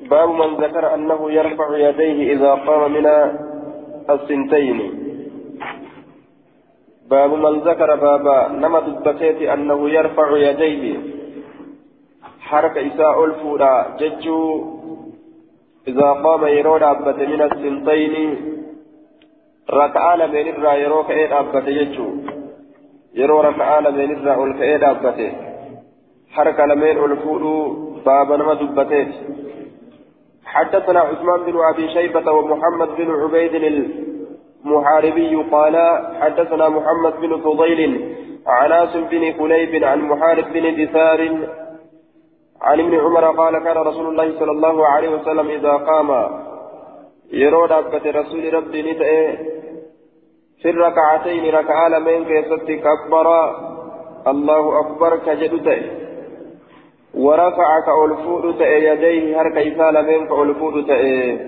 باب من ذكر أنه يرفع يديه إذا قام من السنتين. باب من ذكر بابا نما دبتيت أنه يرفع يديه. حركة إساء الفورا ججو إذا قام يرود أبت من السنتين. ركعة لمن الرا يروك إيد أبت ججو. يرو ركعة لمن الرا أولك إيد أبت حركة لمن الفورو باب نما دبتيت حدثنا عثمان بن أبي شيبة ومحمد بن عبيد المحاربي قال حدثنا محمد بن فضيل عن آسم بن كليب عن محارب بن دثار عن ابن عمر قال كان رسول الله صلى الله عليه وسلم إذا قام يرون أبت رسول ربي نتأه في الركعتين ركعة لمن كيست كبر الله أكبر كجدته. ورفع كألفود تأي يديه هرك إسال من كألفود تأي.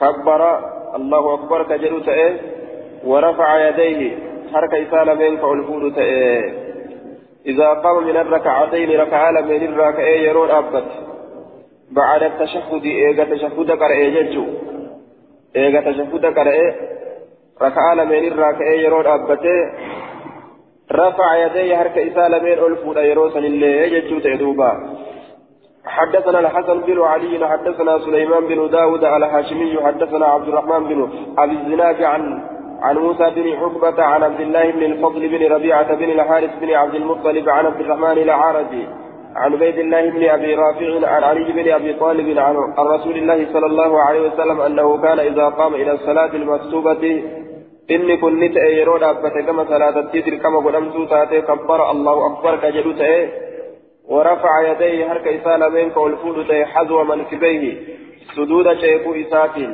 كبر الله أكبر كجدو تأي. ورفع يديه هرك إسال من كألفود تأي. إذا قام من الركعتين ركع من الركعين يرون أبت. بعد التشهد إيغا تشهد قرأي ججو. إيغا تشهد قرأي ركع من الركعين يرون أبت. رفع يديه هرك إسالمين ألفون يروسا اللي يجتوت دوبا حدثنا الحسن بن علي حدثنا سليمان بن داود الهاشمي حدثنا عبد الرحمن بن أبي الزناد عن عن موسى بن عقبة عن عبد الله بن الفضل بن ربيعة بن الحارث بن عبد المطلب عن عبد الرحمن العارجي عن عبيد الله بن أبي رافع عن علي بن أبي طالب عن رسول الله صلى الله عليه وسلم أنه كان إذا قام إلى الصلاة المكتوبة inni kun ni ta'e yeroo dhaabbate gama salaatatti dirqama godhamtuu taate kabbara allahu akbar ka jedhu ta'e ورفع يديه هرك إسالة منك والفود تي حذو منكبيه سدود شيكو إساتين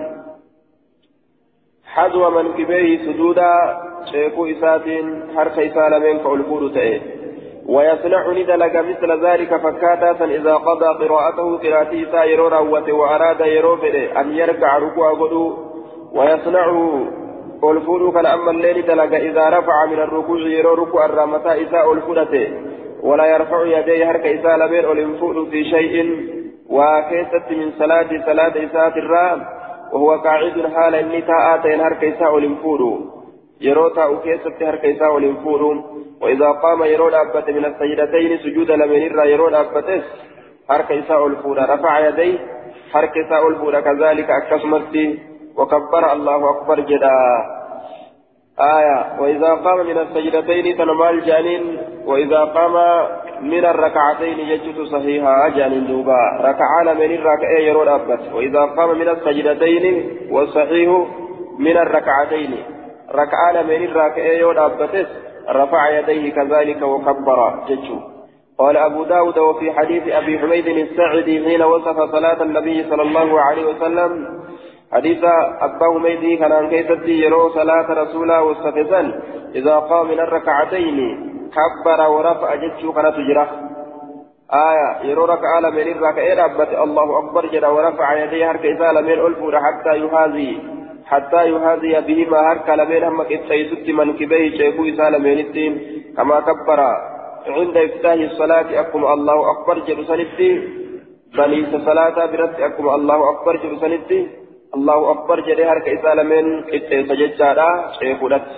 حذو منكبيه سدود شيكو إساتين هرك إسالة منك والفود تي ويصنع ندلق مثل ذلك فكاتا إذا قضى قراءته قراءته سائر روته وأراد يروفر أن يركع ركوع غدو ويصنع والفول كان أما الليل دلق إذا رفع من الركوع يرو ركوع الرامتا إساء الفلته ولا يرفع يديه هرك إساء لبين والانفول في شيء وكيست من صلاة صلاة إساءة الرام وهو قاعد حال إني تاءتين هرك إساء والانفول يرو تاء كيست هرك إساء والانفول وإذا قام يرو أبت من السجدتين سجود لمن الرا يرو أبتس هرك إساء الفول رفع يديه هرك إساء الفول كذلك أكسمت وكبر الله أكبر جدا. آية وإذا قام من السجدتين تنمال جانين وإذا قام من الركعتين يجد صحيحا جانين دوبا. ركع من الركعة يرون أبت. وإذا قام من السجدتين والصحيح من الركعتين. ركع من الركعة يرون أبتس رفع يديه كذلك وكبر ججو قال أبو داود وفي حديث أبي حميد السعدي حين وصف صلاة النبي صلى الله عليه وسلم حديث أبا هميدي كان كيفتي يرو صلاة رسولا والسفزان إذا قام من الركعتين كبر ورفع جتشو كان تجرى آية يرو ركع من الركعين أبت الله أكبر جرى ورفع يديه هرك إذا لم الألف حتى يهازي. حتى يهازي بهما هرك لمن هم كتسيست من كبيه شيخو إذا لم كما كبر عند إفتاح الصلاة أكم الله أكبر جرى سنتي بني صلاة برت أكم الله أكبر جرى سنتي الله أكبر جري هرك إسالمين سجدتا شيخولت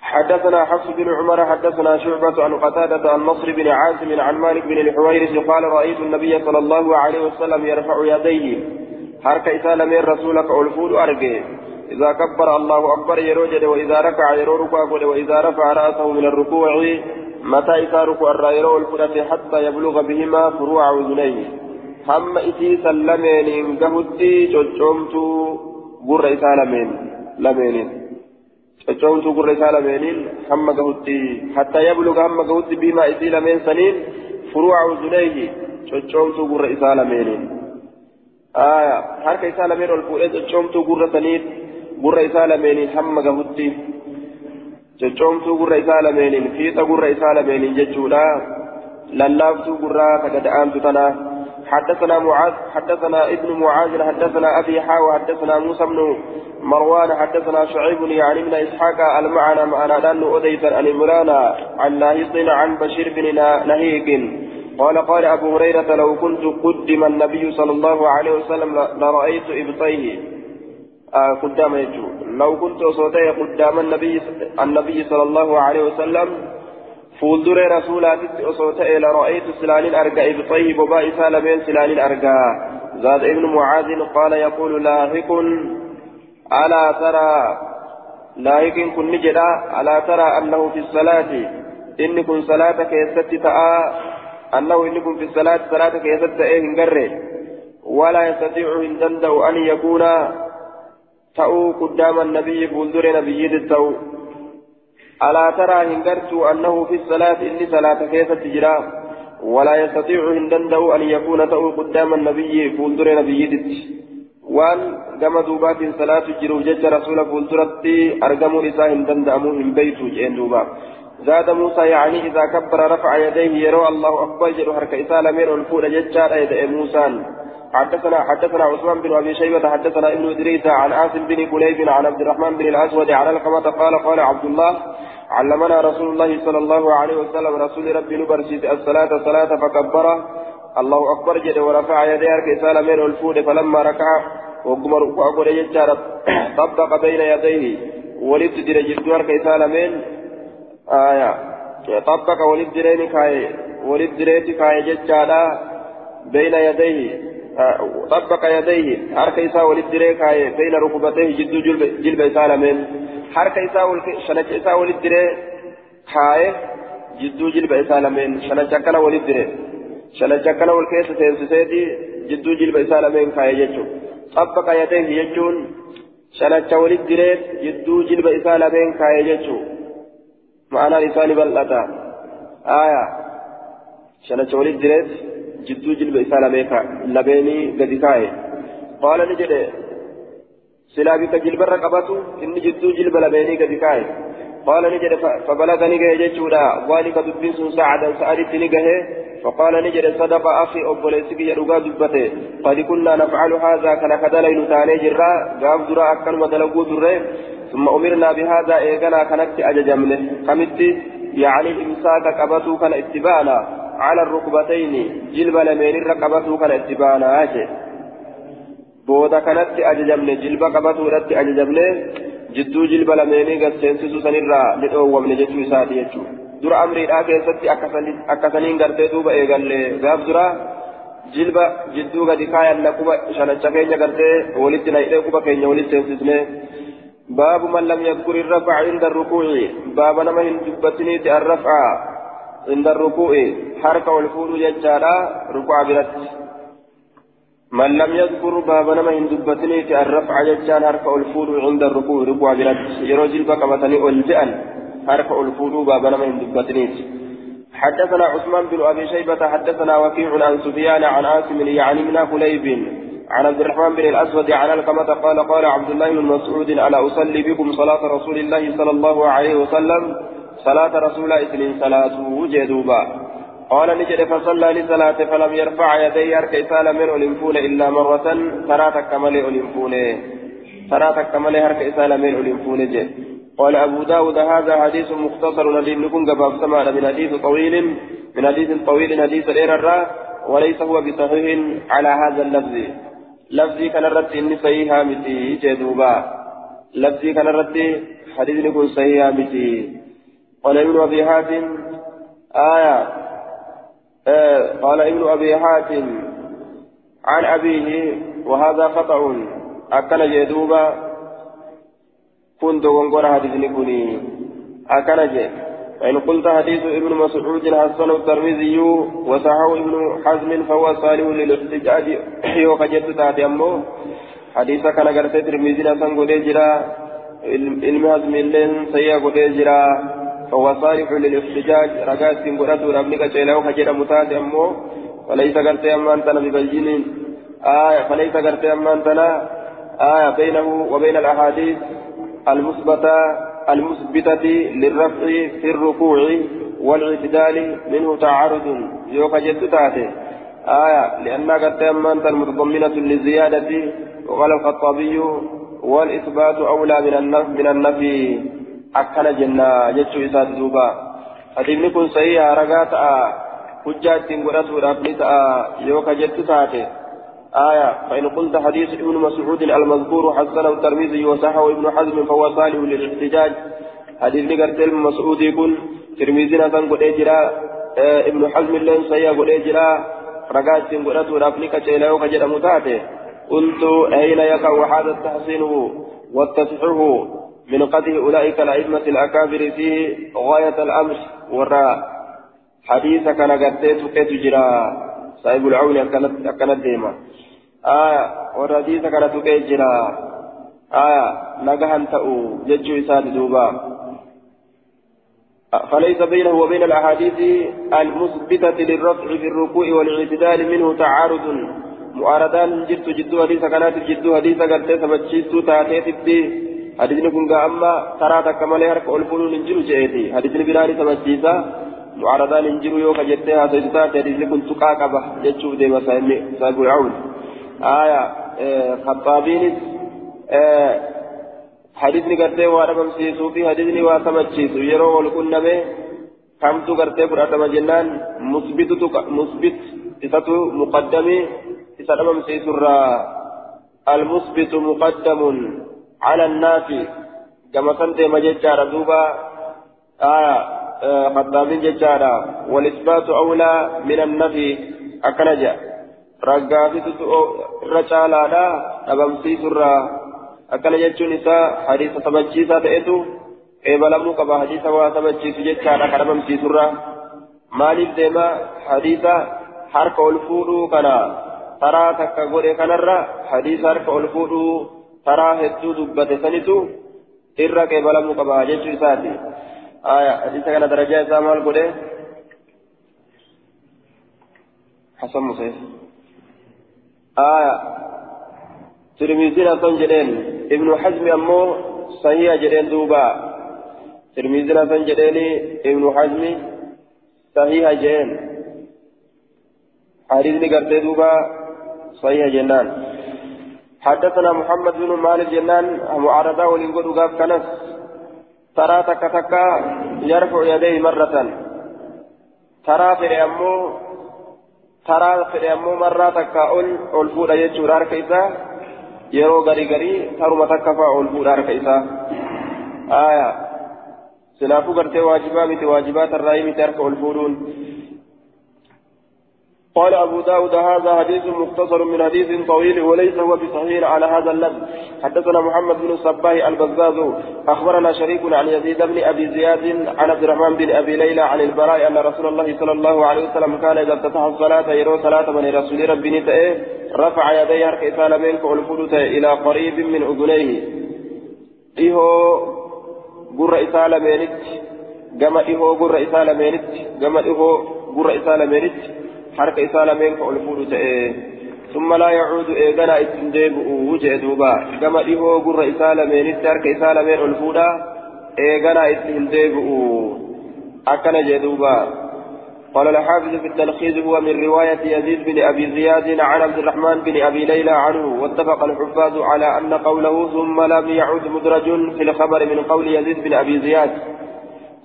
حدثنا حفص بن عمر حدثنا شعبة عن قتادة عن نصر بن عازم عن مالك بن الحويرث قال رأيت النبي صلى الله عليه وسلم يرفع يديه هرك إسالمين رسولك ألفول أرجي إذا كبر الله أكبر يروجد وإذا ركع يرو ركوع وإذا رفع رأسه من الركوع متى إذا ركوع الرأيرو الفلة حتى يبلغ بهما فروع أذنيه isii san lameeniin gahutti coccomtuu gurra isaa lameen lameeniin coccomtuu gurra isaa lameeniin hamma gahutti hatta yabluga hamma gahutti biimaa isii lameen saniin furuuca uzuneeyhi coccomtuu gurra isaa lameeniin aya harka isaa lameen ol fuudhee coccomtuu gurra saniin gurra isaa lameeniin hamma gahutti coccomtuu gurra isaa lameeniin fiixa gurra isaa lameeniin jechuudha lallaaftuu gurraa kagada'aantu tanaa حدثنا معاذ حدثنا ابن معاذ حدثنا أبي حاوى حدثنا موسى بن مروان حدثنا شعيب يعني من إسحاق المعنى معنا دان اوديس عن عمران عن ناهيق عن بشير بن نهيق قال قال أبو هريرة لو كنت قدم النبي صلى الله عليه وسلم لرأيت إبطيه. آه قدام يجو. لو كنت صوتي قدام النبي النبي صلى الله عليه وسلم فولدر رسولات صوتي لرأيت سلال أرقى إبطيه بباء سالمين سلال أرقى زاد ابن معاذ قال يقول لاهق ألا ترى لاهق كن نجدا ألا ترى أنه في الصلاة إن كن صلاة كيست تأى أنه إن كن في الصلاة صلاة كيست تأى هنقره ولا يستطيع إن دندو أن يكون تأو قدام النبي بولدر نبي التو ألا ترى هنقرت أنه في الصلاة إني صلاة كيست جرا ولا يستطيع إن دندو أن يكون تأو قدام النبي بولدر نبي التو waan gama duubaatiin salaatu jiruuf jecha rasuula fuulduratti argamuun isaa hin danda'amu hin beeytu jeen duuba زاد موسى يعني إذا كبر رفع يديه يرى الله أكبر جل حركة إسالة من الفول جتشار يدعي موسى. حدثنا حدثنا عثمان بن أبي شيبة حدثنا ابن إدريس عن عاصم بن كليب عن عبد الرحمن بن الأسود عن القمة قال قال عبد الله علمنا رسول الله صلى الله عليه وسلم رسول ربي نبرسيت الصلاة صلاة فكبر. الله أكبر جل ورفع يديه كإسالة من الفول فلما ركع وقم ركوع قول يجار طبق بين يديه ولد در جدوار كإسالة من آية طبق ولد درين كاي ولد دريت كاي بين يديه. طبق يديه حركة إساء ولد دري كاي بين ركبتيه جدو جلب, جلب إسالة من حركة إساء شنك إساء ولد دري كاي جدو جلب إسالة من شنك ولد دري شنك كنا والكيس تنسيتي جدو جلب إسالة من كاي ججو. طبق يديه يجون. شنك ولد دريت جدو جلب إسالة من كاي ججو. معنى لساني بلطا آية. شنك ولد دريت جدو جلب ميكا لبيني قد كاي. قال نجد سلا بك جلب الرقبة إن جدو جلب لبيني قد كاي. قال نجد فبلغني جيجودا ذلك دبين ساعدا سألت نجه فقال نجد صدق أخي أبو ليسك يرغى دبته. قد كنا نفعل هذا كان كدلين تاني جرا قام درا أكن ودلقوا درا ثم أمرنا بهذا إيقنا كانت أججمنه. كمت يعني الإمساك قبطوا كان اتبانا على الركبتين جلب لمن رقبته كان اتبانا أجي بودا كانت أججمنه جلب قبطوا رت أججمنه جدو جلب لمن قد سنسسو سنرى لتوم نجتو ساتي يجو dura amriidhaa keessatti akkasaniin gartee duuba eegalle gaaf dura jilba jidduu gadi kaayanna quba shanacha keenya gartee walitti nahidhee quba keenya walitti seensisne baabu man lam yadkur irrafaca inda rukuuci baaba nama hin rukuuci harka ol fuudhu jechaadha rukuuca biratti من لم يذكر باب نما هند بتنيت الرفع ججان هرك الفول عند الركوع ركوع بلاد يروجل بقبتني الجأن حرف الفودو باب لما يندبتنيت حدثنا عثمان بن أبي شيبة حدثنا وكيع عن سفيان عن عاصم يعني من كليب عن عبد الرحمن بن الأسود عن القمة قال قال عبد الله بن مسعود ألا أصلي بكم صلاة رسول الله صلى الله عليه وسلم؟ صلاة رسول الله صلاة جدوبا قال نجد فصلى لصلاة فلم يرفع يديه أركي من أولنفون إلا مرة. ترى تكمل أولنفون ترى تكمل أركي من أولنفون جد قال أبو داود هذا حديث مختصر ندين لكم قباب سمعنا من حديث طويل من حديث طويل حديث الراء وليس هو بصحيح على هذا اللفظ. لفظي كان الرد إني صحيحة متي جدوبا لفظي كان الرد حديث نكون صحيحة متي. قال ابن أبي حاتم آية آه قال ابن أبي حاتم عن أبيه وهذا خطأ أكل جدوبا كنت غنغور حديثني كوني أكنج فإن قلت حديث ابن مسعود حسن الترمذي وصححه ابن حزم فهو صالح للاحتجاج وقجت تاتي أمه حديث كان قرأت الترمذي نسان قد جرا علم حزم اللين سيئا قد جرا. فهو صالح للاحتجاج. رقات قرأت ربنك جيله حجر متاتي أمه وليس قرأت أمان تنا ببجين آية فليس قرأت أمان تنا آية بينه وبين الأحاديث المثبتة المثبتة للرفع في الركوع والاعتدال منه تعارض يوكا جدت تاتي. آية لأنها قد تأمنت المتضمنة للزيادة. وقال الخطابي والإثبات أولى من النفي. من النفي أكن جنة جتشو إسات دوبا حديث كن صحيح رقات حجات قرأت رابنتا يوكا جت تاتي آية فإن قلت حديث ابن مسعود المذكور حسنه الترمذي وصححه ابن حزم فهو صالح للاحتجاج حديث نقرت المسعود يكون ترمذينا كان قد ابن حزم لين سيا قد اجرا رقات قرأت رابنك شيلا يوكا جت متاتي قلت أين يقع هذا التحسين والتصحيح من قتل أولئك الأئمة الأكابر فيه غاية الأمر وراء حديث كان قديت كيت جرا صاحب العون أكنت ديما آية والحديث كان كيت جرا. آية نجهن تأو ججو إساد دوبا. فليس بينه وبين الأحاديث المثبتة للرفع في الركوع والاعتدال منه تعارض. معارضان جدت جدو حديث كانت جدو حديث قديت سبتشيستو تاتيت حديثني كن أما ترى تكمل هرك ألفون ننجلو جئتي حديثني بلاني سمجيسا معارضان ننجلو يوكا جتها سيدتا حديثني كن تقاقبة جتشو ديما سايبو يعون آية خطابينس حديثني قرتي وأنا ممسيسو في حديثني واسمجيسو يرو والكنمي كمتو قرتي فرأتما جنان مثبت مثبت إساتو مقدمي إساتو ممسيسو المثبت مقدم على الناس كما سنت مججارا دوبا آية آه خطابين ججارا والإثبات أولى من النفي أكنجا رقافت رجالا لا أبمسيس الرا أكنجا جنسا حديث تبجيسا تأتو waa sabachiisu jechaadha kan dhabamsiisurra maaliif deema hadiisa harka ol fuudhuu kana taraa takka godhe kanarra hadiisa harka ol fuudhuu taraa hedduu dubbate sanitu irra qeebalamuu qaba jechuu isaati. Hadiisa kana darajaa isaa maal godhe? حسن مصيف آية ترمذين أصلا جدين ابن حزم أمو صحيح جدين دوبا ترمذين أصلا جدين ابن حزم صحيح جدين حديث نقرت دوبا صحيح جنان حدثنا محمد بن مالك جنان معارضة ولنقول قاب كنس. ترى تك تك يرفع يديه مرة. ترى في أمو ترى في أمو مرة تك أول أول فودا يجور أركيسا يرو غري غري ترى تكفى أول فودا أركيسا آية. سلافو قرتي واجبات واجبات الرأي مترك أول فودون. قال أبو داود هذا حديث مختصر من حديث طويل وليس هو بصحيح على هذا اللفظ. حدثنا محمد بن الصباح البزاز أخبرنا شريك عن يزيد بن أبي زياد عن عبد الرحمن بن أبي ليلى عن البراء أن رسول الله صلى الله عليه وسلم كان إذا افتتح الصلاة يرو صلاة من رسول ربي نتأه رفع يديه هرك إسالمين كألفلت إلى قريب من أذنيه. إيهو قر إسالمينت كما إيهو قر إسالمينت كما إيهو قر إسالمينت حركة إسالة fuudhu ta'e ثم لا يعود إيغانا إتنديب وجه دوبا كما إيهو قر إسالة من إتارك إسالة من الفودا إيغانا إتنديب أكنا جدوبا قال الحافظ في التلخيص هو من رواية يزيد بن أبي زياد عن عبد الرحمن بن أبي ليلى عنه واتفق الحفاظ على أن قوله ثم لم يعد مدرج في الخبر من قول يزيد بن أبي زياد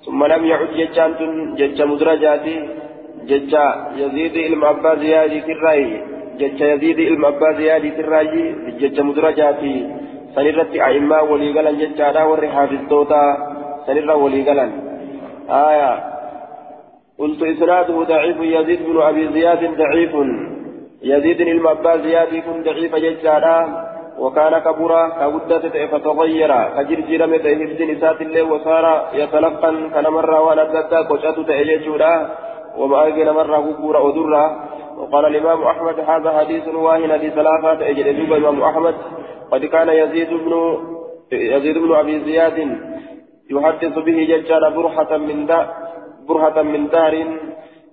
ثم لم يعد ججان جج مدرجاتي ججا يزيد علم أبا زيادي تراي ججا يزيد علم أبا زيادي تراي ججا مدرجاتي سنرت أئمة وليقلا ججا دا ور حافظتوتا سنر وليقلا آية قلت إسناده ضعيف يزيد بن أبي زياد ضعيف يزيد علم أبا زيادي كن ضعيف ججا دا وكان كبرا كودت فتغير كجرجير متى حفظ نسات الله وصار يتلقن كنمر وأنا ددا قشات تأجيجودا وما أرجل مرة كبورا ودرا وقال الإمام أحمد هذا حديث واهن في ثلاثة. أجل أجوب الإمام أحمد. قد كان يزيد بن يزيد بن أبي زياد يحدث به ججال برحة من دا برهة من دار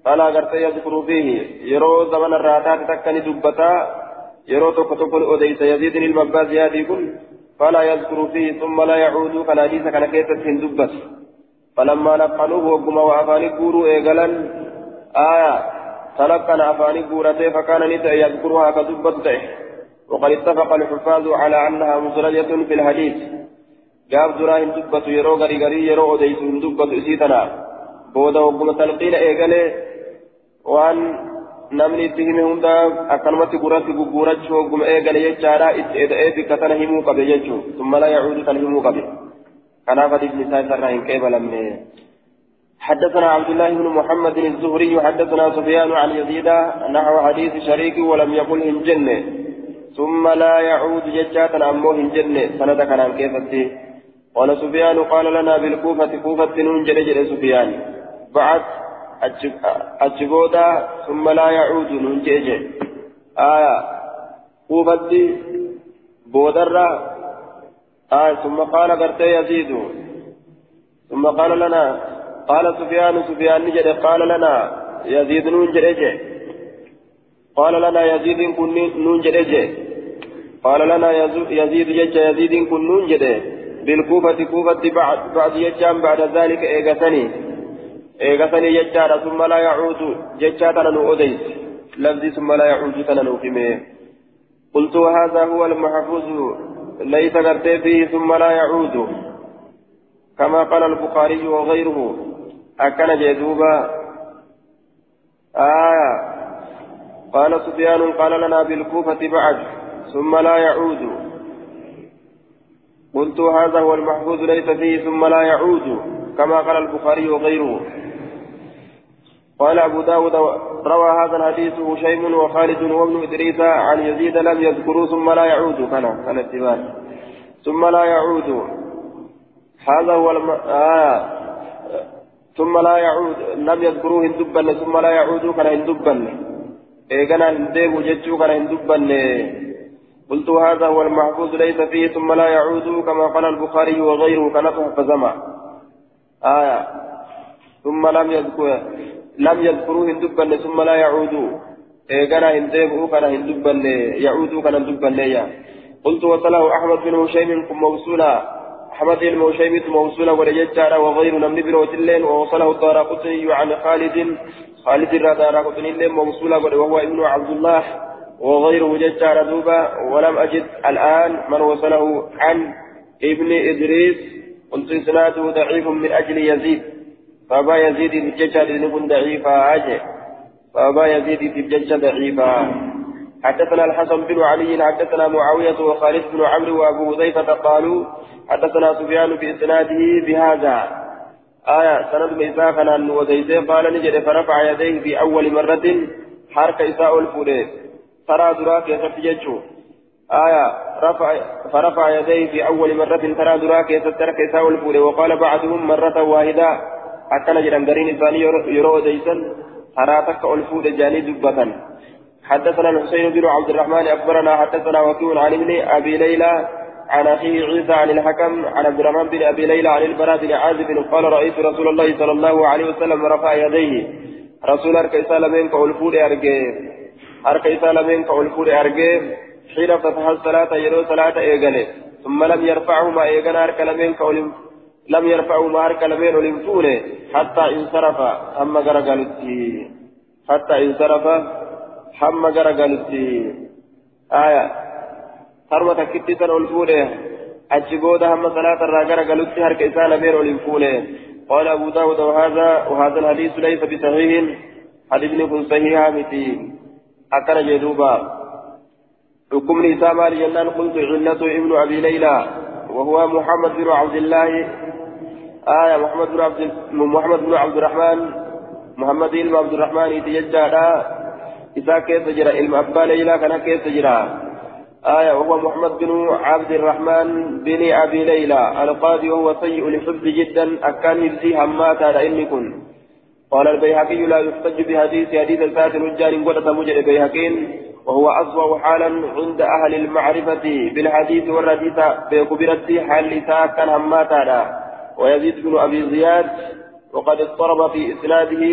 فلا قرت يذكر فيه. يرو زمن الراتات تكني دبتا. يرو توك توك أديس يزيد المبا زياد يكون فلا يذكر فيه ثم لا يعود. فلا حديث كان كيسة دبت. فلما لقنوه وقما وأفاني قولوا إيقلا آية. تلقن أفاني قورته فكان نتا يذكرها كدبت وقد اتفق الحفاظ على أنها مزرجة في الحديث. جاب دراهم دبت يرو غري غري يرو أديس دبت إسيتنا بودا وقم تلقين إيقالي waan namni itti hime hunda akkanumatti gurratti gugguurachuu hogguma eegale jechaadha itti eda'ee bikka tana himuu qabe jechuu summa la yacuudu tan himuu qabe hadiisni isaa isarraa hin qeebalamne حدثنا عبد الله بن محمد الزهري حدثنا سفيان عن يزيد نحو حديث شريك ولم يقل إن جنة ثم لا يعود ججاتا أمه إن جنة سند كان كيف قال سفيان قال لنا بالكوفة كوفة نون جل سفيان. بعد أجبودا ثم لا يعود نون جيج آية كوفة بودرة آية ثم قال قرتي يزيد. ثم قال لنا قال سفيان سفيان نجد قال لنا يزيد نون جريج قال لنا يزيد كن نون جريج قال لنا يزيد جج يزيد كن نون جريج بالكوفة كوفة بعد بعد يجام بعد ذلك إيغسني. إيغسني يجار ثم لا يعود. ججاتنا نؤديس لفظي ثم لا يعود تننو قلت هذا هو المحفوظ. ليس غرتي فيه ثم لا يعود. كما قال البخاري وغيره. أكن جدوبا آه. قال سفيان قال لنا بالكوفة بعد. ثم لا يعود. قلت هذا هو المحفوظ ليس فيه ثم لا يعود. كما قال البخاري وغيره. قال أبو داود روى هذا الحديث هشيم وخالد وابن إدريس عن يزيد لم يذكروا ثم لا يعود. كان كان ثم لا يعود. هذا هو الم... آه. ثم لا يعود. لم يذكروه هندبا ثم لا يعودوا كان هندبا إيقنا هندب جتشو كان هندبا قلت هذا هو المحفوظ ليس فيه. ثم لا يعود. كما قال البخاري وغيره. كان فزما آية ثم لم يذكر. لم يذكروه هندبا ثم لا يعودوا. إيقنا هندب كان هندبا يعودوا كان هندبا قلت وصله أحمد بن هشيم موصولا. أحمد الموشيمي موصولا ولججارا وغير نمن بروت اللين ووصله الدار قطني عن خالد. خالد الدار قطني موصولا وهو ابن عبد الله وغيره ججارا دوبا. ولم أجد الآن من وصله عن ابن إدريس. قلت إسناده ضعيف من أجل يزيد. فأبا يزيد في الججار لنكن ضعيفا أجل فأبا يزيد في الججار ضعيفا حدثنا الحسن بن علي حدثنا معاوية وخالد بن عمرو وأبو حذيفة قالوا حدثنا سفيان بإسناده بهذا آية سند ميساء كان وزيزي قال نجد فرفع يديه في أول مرة حرك إساء الفولي ترى دراك يستججو آية رفع فرفع يديه في أول مرة ترى دراك يسترك إساء الفولي وقال بعضهم مرة واحدة نجد أنقرين ثاني يرو زيسا ترى تك الفولي جاني دبة حدثنا الحسين بن عبد الرحمن أخبرنا حدثنا وكيل عن ابن أبي ليلى عن أخيه عيسى عن الحكم عن عبد الرحمن بن أبي ليلى عن البراء بن عازب قال رأيت رسول الله صلى الله عليه وسلم رفع يديه رسول أرك إسالمين كأولفور أرجي أرك إسالمين كأولفور أرجي حين فتح الصلاة يرو صلاة إيغالي ثم لم يرفعهما إيغانا أرك لمن كأولم لم يرفعهما أرك لمن أولمتونه حتى انصرف. أما غرقلتي حتى انصرف. ol fuudhe achi booda hamma salaata irraa gara galutti harka isaa lameen ol hin fuune قال أبو داود وهذا وهذا الحديث ليس بصحيح. حديث كن صحيحا متي أكن جدوبا. حكم نساء مال قلت علة ابن أبي ليلى. وهو محمد بن عبد الله آية محمد بن عبد محمد بن عبد الرحمن محمد بن عبد الرحمن يتجدد إذا كيف جرى؟ علم أبا ليلى كان كيف جرى؟ آية وهو محمد بن عبد الرحمن بن أبي ليلى القاضي وهو سيء الحفظ جدا أكان يبزي همات على كن. قال البيهقي لا يحتج بحديث حديث الفات رجال قد مجد البيهقين. وهو أصوى حالا عند أهل المعرفة بالحديث والرديث بكبرت حال لساء كان همات على ويزيد بن أبي زياد وقد اضطرب في إسناده.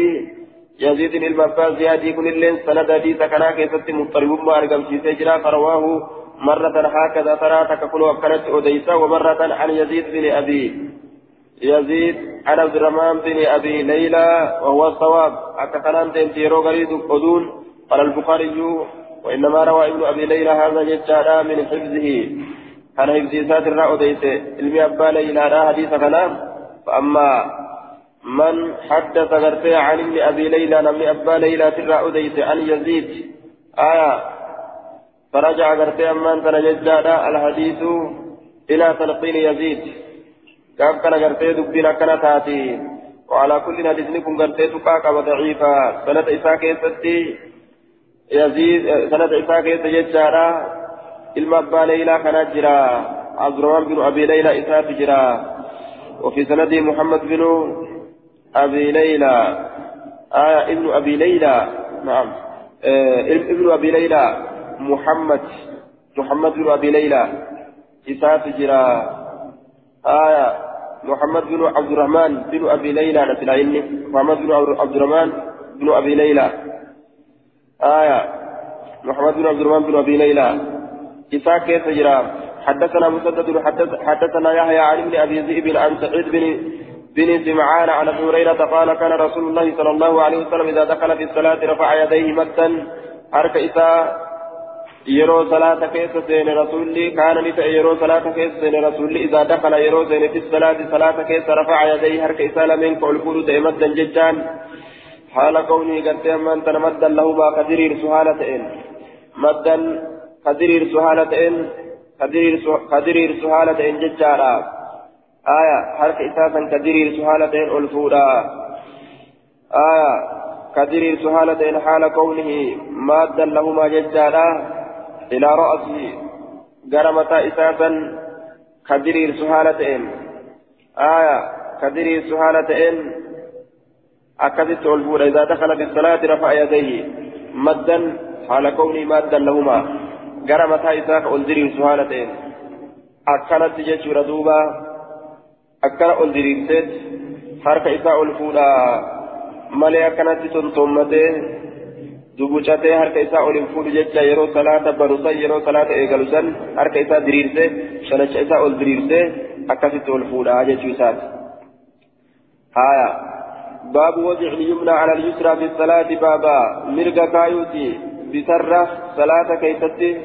يزيد المفاز زيادي كن اللين سند حديث كنا كيست مضطرب ما أرقم في سجرا فرواه مرة هكذا ترى تككل وكانت أديسة ومرة عن يزيد بن أبي. يزيد عن عبد الرحمن بن أبي ليلى وهو الصواب. أكثران تنتيرو غريد أدون. قال البخاري وإنما روى ابن أبي ليلى هذا جدار من حفظه. كان حفظ ساتر أديسة علمي أبا ليلى حديث كلام. فأما من حدث غرتي عن ابن أبي ليلى نمني أبا ليلى ترى أديت عن يزيد. آية. فرجع غرتي أمان تنجد الحديث إلى تلقين يزيد. كيف كان غرتي دبنا كان تاتي. وعلى كل حديث كن غرتي تقاك وضعيفا سنة إساء كيستي يزيد سنة إساء كيست ججارا إلما ليلى كان عبد الرحمن بن أبي ليلى إساء جرا. وفي سند محمد بن أبي ليلى. آه ابن أبي ليلى. نعم. آه ابن أبي ليلى. محمد. محمد بن أبي ليلى. إساف جرا. آية محمد بن عبد الرحمن بن أبي ليلى. نتلاقيني محمد بن عبد الرحمن بن أبي ليلى. آية. محمد بن عبد الرحمن بن أبي ليلى. إساف كيف جرا حدثنا مسدد حدثنا يحيى عن ابن أبي ذئب عن سعيد بن بن سمعان عن أبي هريرة قال كان رسول الله صلى الله عليه وسلم إذا دخل في الصلاة رفع يديه مدا حرك إساء يرو صلاة كيس سين رسولي؟ كان نتا يرو صلاة كيس سين رسولي؟ إذا دخل يرو سين في الصلاة صلاة كيس رفع يديه؟ حرك إساء لمن كل فلو مدا ججان حال كوني قد من تنمدا له ما قدرير سهالة إن مدا قدرير سهالة إن قدرير سهالة إن ججارا. آية حرف إساسا كدرير سهالتين ألفودا. آية كدرير سهالتين حال كونه مادا لهما ججالا إلى رأسه قرمتا إساسا كدرير سهالتين آية كدرير سهالتين أكدت ألفودا إذا دخل في الصلاة رفع يديه مدا حال كونه مادا لهما قرمتا إساسا ألدرير سهالتين أكلت جيش ردوبا ol diriirseet harka isaa ol fuudhaa malee akkanatti tontommatee dugucatee harka isaa ol hin fuudhu jecha yeroo salaata barusan yeroo salaata eegalu san harka isaa diriirsee shanacha isaa ol diriirsee akkasitti ol fuudhaa jechuu isaati. haya باب وضع اليمنى على اليسرى في الصلاة. بابا مرقى كايوتي بسرة. صلاة كيستي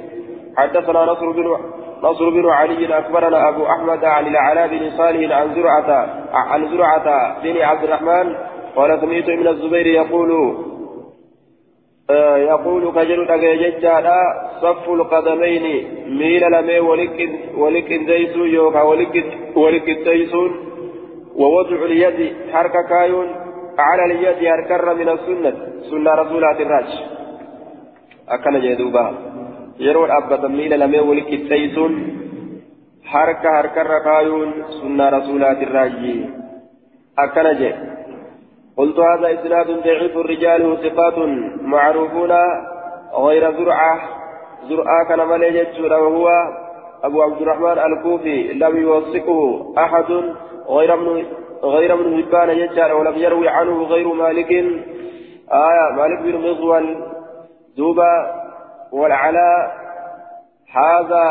حدثنا نصر بن نصر بن علي أخبرنا أبو أحمد عن العلاء بن صالح عن زرعة عن زرعة بن عبد الرحمن. قال سمعت من الزبير يقول آه يقول كجل تججادا صف القدمين ميل لمي ولك ولك زيسو يوكا ولك ولك زيسون ووضع اليد حركة كايون على اليد هركر من السنة. سنة رسولات الراج. أكن جدوبا yeroo dhaabbatan miila lamee wali qixxeessuun harka harkarra kaayuun sunnaa rasuulaatirraayi akkana jedhe قلت هذا إسناد ضعيف. الرجال ثقات معروفون. غير زرعة. زرعة كان مليجة وهو أبو عبد الرحمن الكوفي. لم يوثقه أحد. غير من غير من هبان يجعل ولم يروي عنه غير مالك. آية مالك بن مغول دوبا والعلاء هذا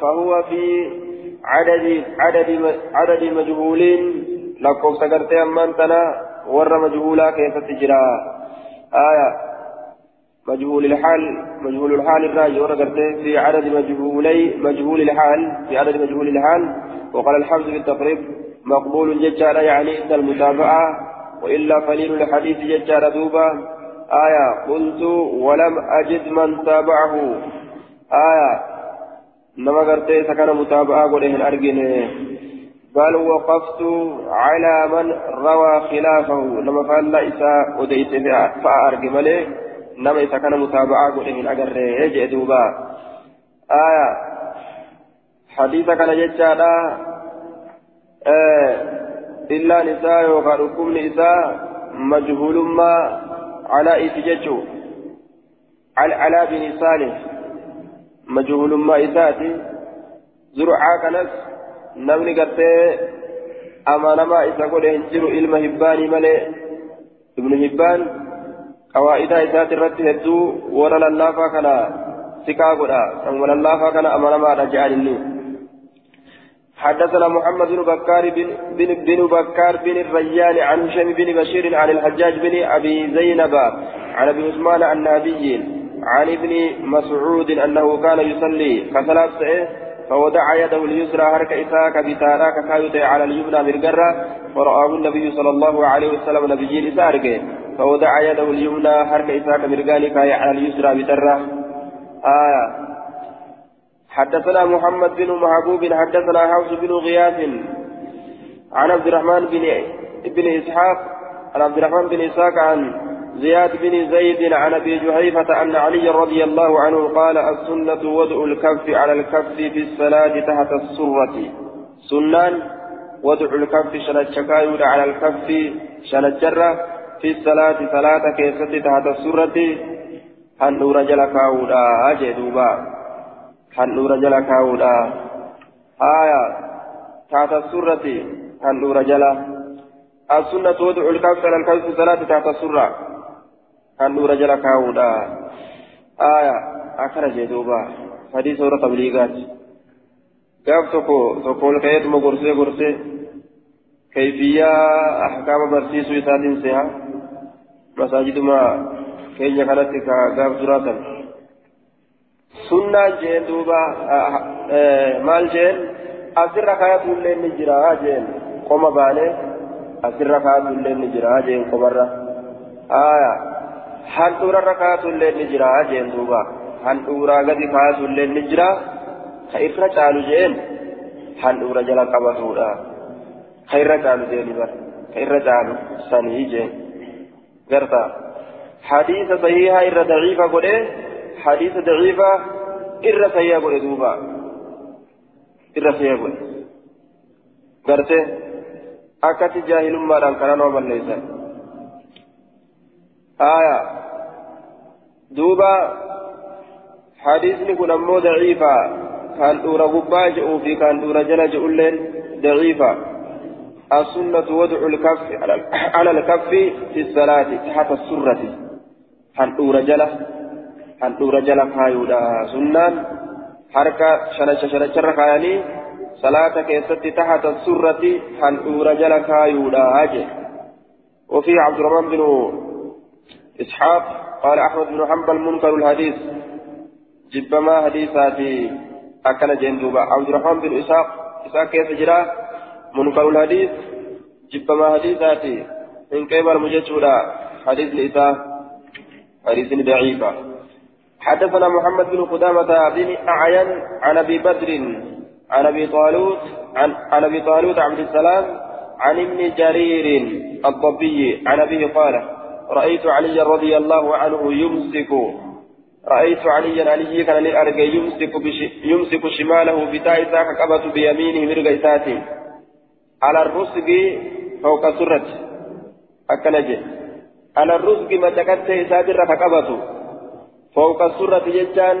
فهو في عدد عدد عدد مجهولين. لكم سكرت أمان تنا ور مجهولا كيف تجرى. آية مجهول الحال مجهول الحال الراجي ورقرت في عدد مجهولي مجهول الحال في عدد مجهول الحال. وقال الحمد بالتقريب مقبول ججار يعني إن المتابعة وإلا قليل الحديث ججار دوبا. آية قلت ولم أجد من تابعه. آية نما قرتي سكن متابعة قله الأرجن بل وقفت على من روى خلافه. نما فعل إساء وديت فأرجمله نما إسا كان متابعة قله الأجر يجئ دوبا. آية حديث كان آه إلا نساء وقال نساء مجهول ما على إتججو على على بن صالح مجهول ما إساتي زرعا كنس نمني قرتي أما نما إسا قد هنجر هباني ملي ابن هبان قواعد إسات الرد هدو ولا للافا كنا سكا قدا ولا كنا أما نما رجع حدثنا محمد بن بكار بن, بن, بكار بن الريان عن هشام بن بشير عن الحجاج بن أبي زينب عن أبي عثمان عن نبي عن ابن مسعود أنه كان يصلي كثلاث فوضع يده اليسرى هرك إساك بتارا كايوت على اليمنى مرقرة ورآه النبي صلى الله عليه وسلم نبي إسارك فوضع يده اليمنى هرك إساك كاي على اليسرى بترة. آية. حدثنا محمد بن محبوب حدثنا حوس بن غياث عن عبد الرحمن بن بن إسحاق عن عبد الرحمن بن إسحاق عن زياد بن زيد عن أبي جحيفة أن علي رضي الله عنه قال السنة وضع الكف على الكف في الصلاة تحت السرة. سنان وضع الكف شنجكايود على الكف شنجرة في الصلاة صلاة كيست تحت السرة. هنور جل كاودا هنور جل كاودا آية تحت السرة هنور جل السنة وضع الكف على الكف في الصلاة تحت السرة handhuura jala kaa'uudha aya akkana jee duuba hadii soora tabliigaati gaaf tokko tokko ol ka'eetuma gorsee gorsee kayfiyyaa ahkaama barsiisuu isaatiin seha masaajiduma keenya kanatti ka gaaf duraatan sunnaan jeen duuba maal jeen asirra kaayatu illee ni jira jeen qoma baane asirra kaayatu illee ni jira jeen qomarra aya handhuura irra kaatullee ni jira jeen duuba handhuuraa gadi kaatullee ni jira ka irra caalu jeen handhuura jala qabatuudha ka irra caalu jeeni bar ka irra caalu sanii jeen garta hadiisa sahihaa irra daciifa godhe hadiisa daciifa irra sahihaa godhe duuba irra sahihaa godhe garte akkatti jaahilummaadhaan kana nama balleessan آية دوبا حديثني كن أمو ضعيفة كان دورا غبا جئوا في كان دورا جلا جئولين ضعيفة السنة وضع الكف على الكف في الصلاة تحت السرة كان دورا جلا كايودا سنان حركة شنشة شنشة كاياني صلاة كيست تحت السرة كان دورا جلا كايودا أجي وفي عبد الرحمن بن إسحاق قال أحمد بن حنبل منكر الحديث جبما حديثاتي أكل جندوبا عبد الرحمن بن إسحاق إسحاق كيف جرى منكر الحديث جبما حديثاتي إن كيبر مجتشولا حديث الإسحاق حديث ضعيفة حدثنا محمد بن قدامة بن أعين عن أبي بدر عن أبي طالوت عن, عن أبي طالوت عبد السلام عن ابن جرير الضبي عن أبيه قال رأيت علي رضي الله عنه يمسك رأيت عليا علي كان لأرجع يمسك يمسك شماله بتاعتا كقبة بيمينه مرقيسات على الرسق فوق سرة. أكنجي. على الرسق ما تكت إسادر كقبة فوق سرة ججان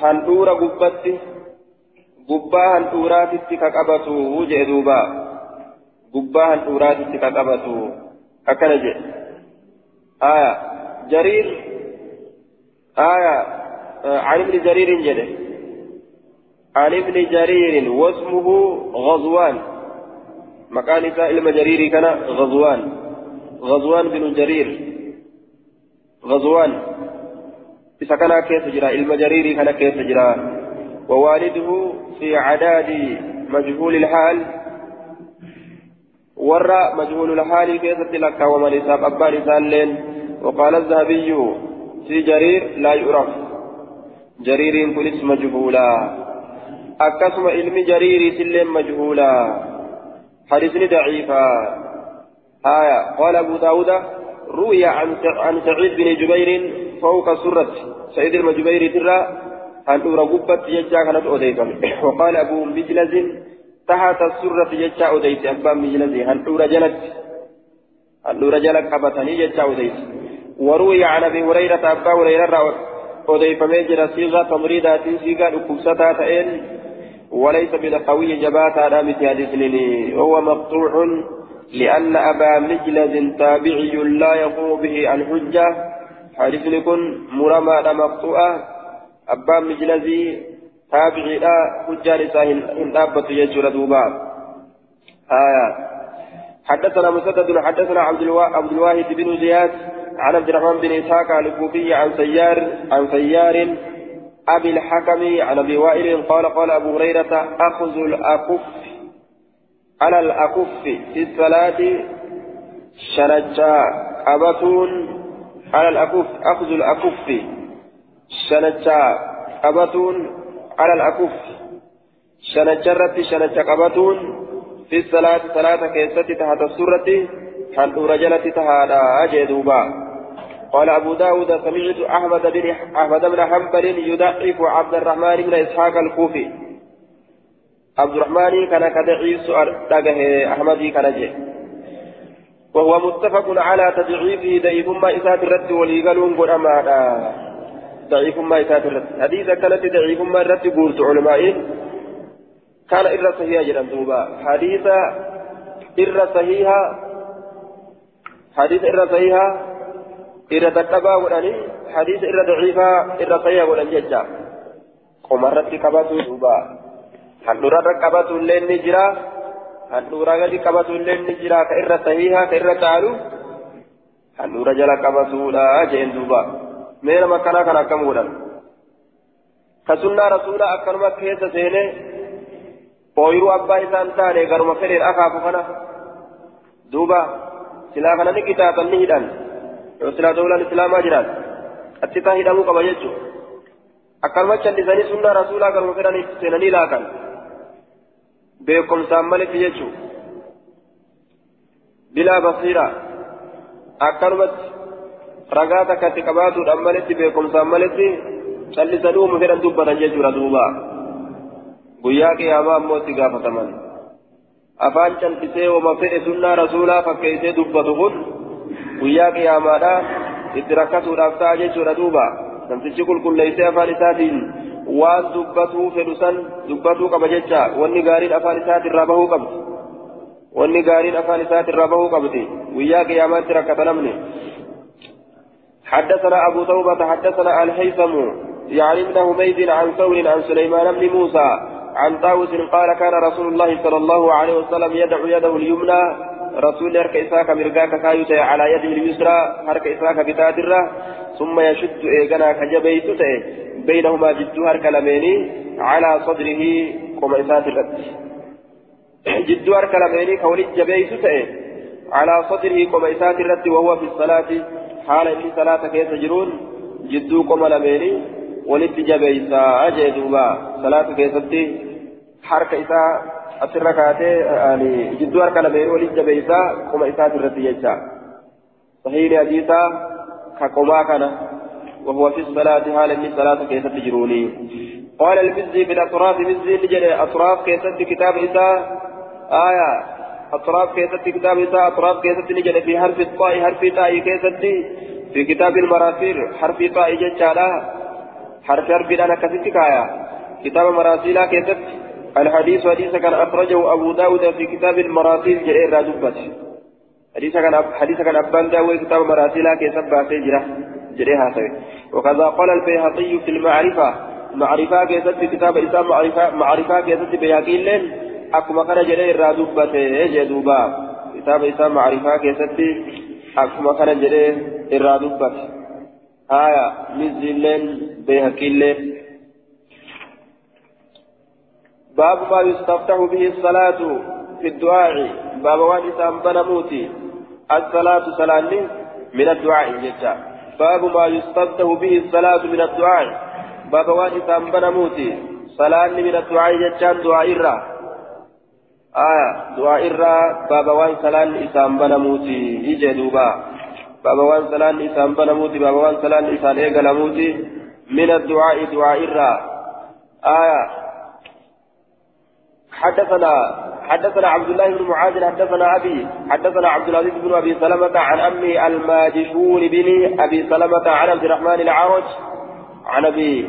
هندورة قبتي qabatu jee duuba. Gubbaa handhuuraatitti ka qabatu akkana jedhe آية جرير آية عن ابن جرير جده عن ابن جرير واسمه غزوان مكان علم جرير كان غزوان غزوان بن جرير غزوان إذا كان علم جرير كان كيف جرى ووالده في عداد مجهول الحال ورى مجهول الحال كيف لك ومن إساب أبان إسان وقال الذهبي في جرير لا يعرف جرير كل اسم مجهولا أكسم علم جرير سلم مجهولا حديث ضعيفا آية قال أبو داود روي عن سعيد بن جبير فوق سرة سعيد المجبير ترى أن أرغبت يجا كانت أوديفا وقال أبو مجلز تحت السرة جتشا أوديت أبا مجلسي هل دور جلت هل دور جلت قبتني جتشا أوديت وروي عن أبي هريرة أبا هريرة أوديت ميجر صيغة تمريدات صيغة لكبسة تئن وليس بالقوي جبات على مثل حديث هو مقطوع لأن أبا مجلس تابعي لا يقوم به عن حجة حديث يكون مرمى مقطوعة. أبا مجلسي تابعي لا حجار ساهن إن دابت يجور دوبا. آية. حدثنا مسدد حدثنا عبد عبد الواحد بن زياد عن عبد الرحمن بن إسحاق الكوفي عن سيار عن سيار أبي الحكم عن أبي وائل قال قال أبو هريرة أخذ الأكف على الأكف في الصلاة شنجا قبتون على الأكف أخذ الأكف. شنجا قبتون على الأكف. شنجرت شنجا قبتون في الصلاة صلاة كيستي تحت السورة هل رجلت تهادا أجدوبا قال أبو داود سمعت أحمد بن أحمد بن حنبل يضعف عبد الرحمن بن إسحاق الكوفي. عبد الرحمن كان كدعي سؤال دقه أحمد كان جي وهو متفق على تضعيفه ضعيف ما إسات الرد وليقلون قل أما ضعيف ما إسات الرد. حديثة كانت ضعيف ما الرد قلت علماء. كان إرى صحيحة جدا دوبا. حديثة إرى صحيحة حديث إرى صحيحة irra dadhabaa godhanii hadiisa irra daciifaa irra sayyaa godhan jecha qomarratti qabatu duuba handhuurarra qabatu illee ni jira handhuura gadi qabatu illee ni jira ka irra sahihaa ka irra caalu handhuura jala qabatuudha jeen duuba mee nama akkanaa kan akkam godhan ka sunnaa rasuulaa akkanuma keessa seenee ooyiruu abbaa isaan taane garuma fedheen akaafu kana duuba silaa kana ni qixaaxan ni hidhan silaa dawlaan islaamaa jiraat achitaa hidhamuu qaba jechuudha akkanuma callisanii sunnaa rasuulaa garuma fedhanii seenanii laakan beekumsaan malitti jechuudha bilaa basiira akkanumatti ragaa takka itti qabaatuudhaan malitti beekumsaan malitti callisanii uuma fedhan dubbatan jechuudha duuba guyyaa qiyaamaa ammoo itti gaafataman afaan callisee uuma fedhe sunnaa rasuulaa fakkeessee dubbatu kun. guyyaa qiyaamaadha itti rakkatuudhaaf ta'a jechuudha duuba namtichi qulqulleessee afaan isaatiin waan dubbatuu fedhu san dubbatuu qaba jecha wanni gaariin afaan isaatirraa bahuu qabdi wanni gaariin afaan isaatirraa bahuu qabdi guyyaa qiyaamaatti rakkata namni حدثنا أبو توبة حدثنا الهيثم يعني ابن حميد عن ثور عن سليمان بن موسى عن طاووس قال كان رسول الله صلى الله عليه وسلم يدعو يده اليمنى رسول هرك إساك مرقاك كايوتي على يده اليسرى هرك إساك بتادرة ثم يشد إيقنا كجبيت بينهما جد هرك لميني على صدره قم إسات الرد جد هرك لميني كولد جبيت على صدره قم الرد وهو في الصلاة حال في صلاة كيس جرون جد قم لميني ولد جبيت أجدوبا صلاة كيستي حرك إساء asirra kaatee jidduu harka lameen waliin jabeessaa qoma isaati irratti jecha. Sahiini hadiisaa ka qomaa kana وهو في الصلاة حال من صلاة كيست جروني قال المزي في الأطراف مزي نجد أطراف كيست كتاب إساء آية أطراف كيست كتاب إساء أطراف كيست نجد في حرف الطاء حرف طاء كيست في كتاب المراسيل حرف طاء ججالا حرف حرف أنا كست كايا كتاب مراسيلا كيست الحديث حديث كان أخرجه أبو داود في كتاب المراسيل جرير رادبت حديث كان حديث كان أبان داود كتاب مراسيل كي سبع سجرة جريها سوي وكذا قال البيهقي في المعرفة. معرفة كي في كتاب إسلام معرفة معرفة كي سد بيهقي لين. أكما كان جرير رادبت جدوبا كتاب إسلام معرفة كي سد أكما كان جرير رادبت آية مزلين بيهقي لين. باب ما يستفتح به الصلاة في الدعاء باب وان إسام موتي الصلاة صلاة من الدعاء جدا باب ما يستفتح به الصلاة من الدعاء باب وان إسام موتي صلاة من الدعاء جدا دعاء إرى آية دعاء إرى باب وان صلاة إسام موتي إجي دوبا باب وان صلاة إسام موتي باب وان صلاة إسام موتي من الدعاء دعاء إرى آية حدثنا حدثنا عبد الله بن معاذ حدثنا أبي حدثنا عبد العزيز بن أبي سلمة عن أمي الماجشون بن أبي سلمة عن عبد الرحمن العرج عن أبي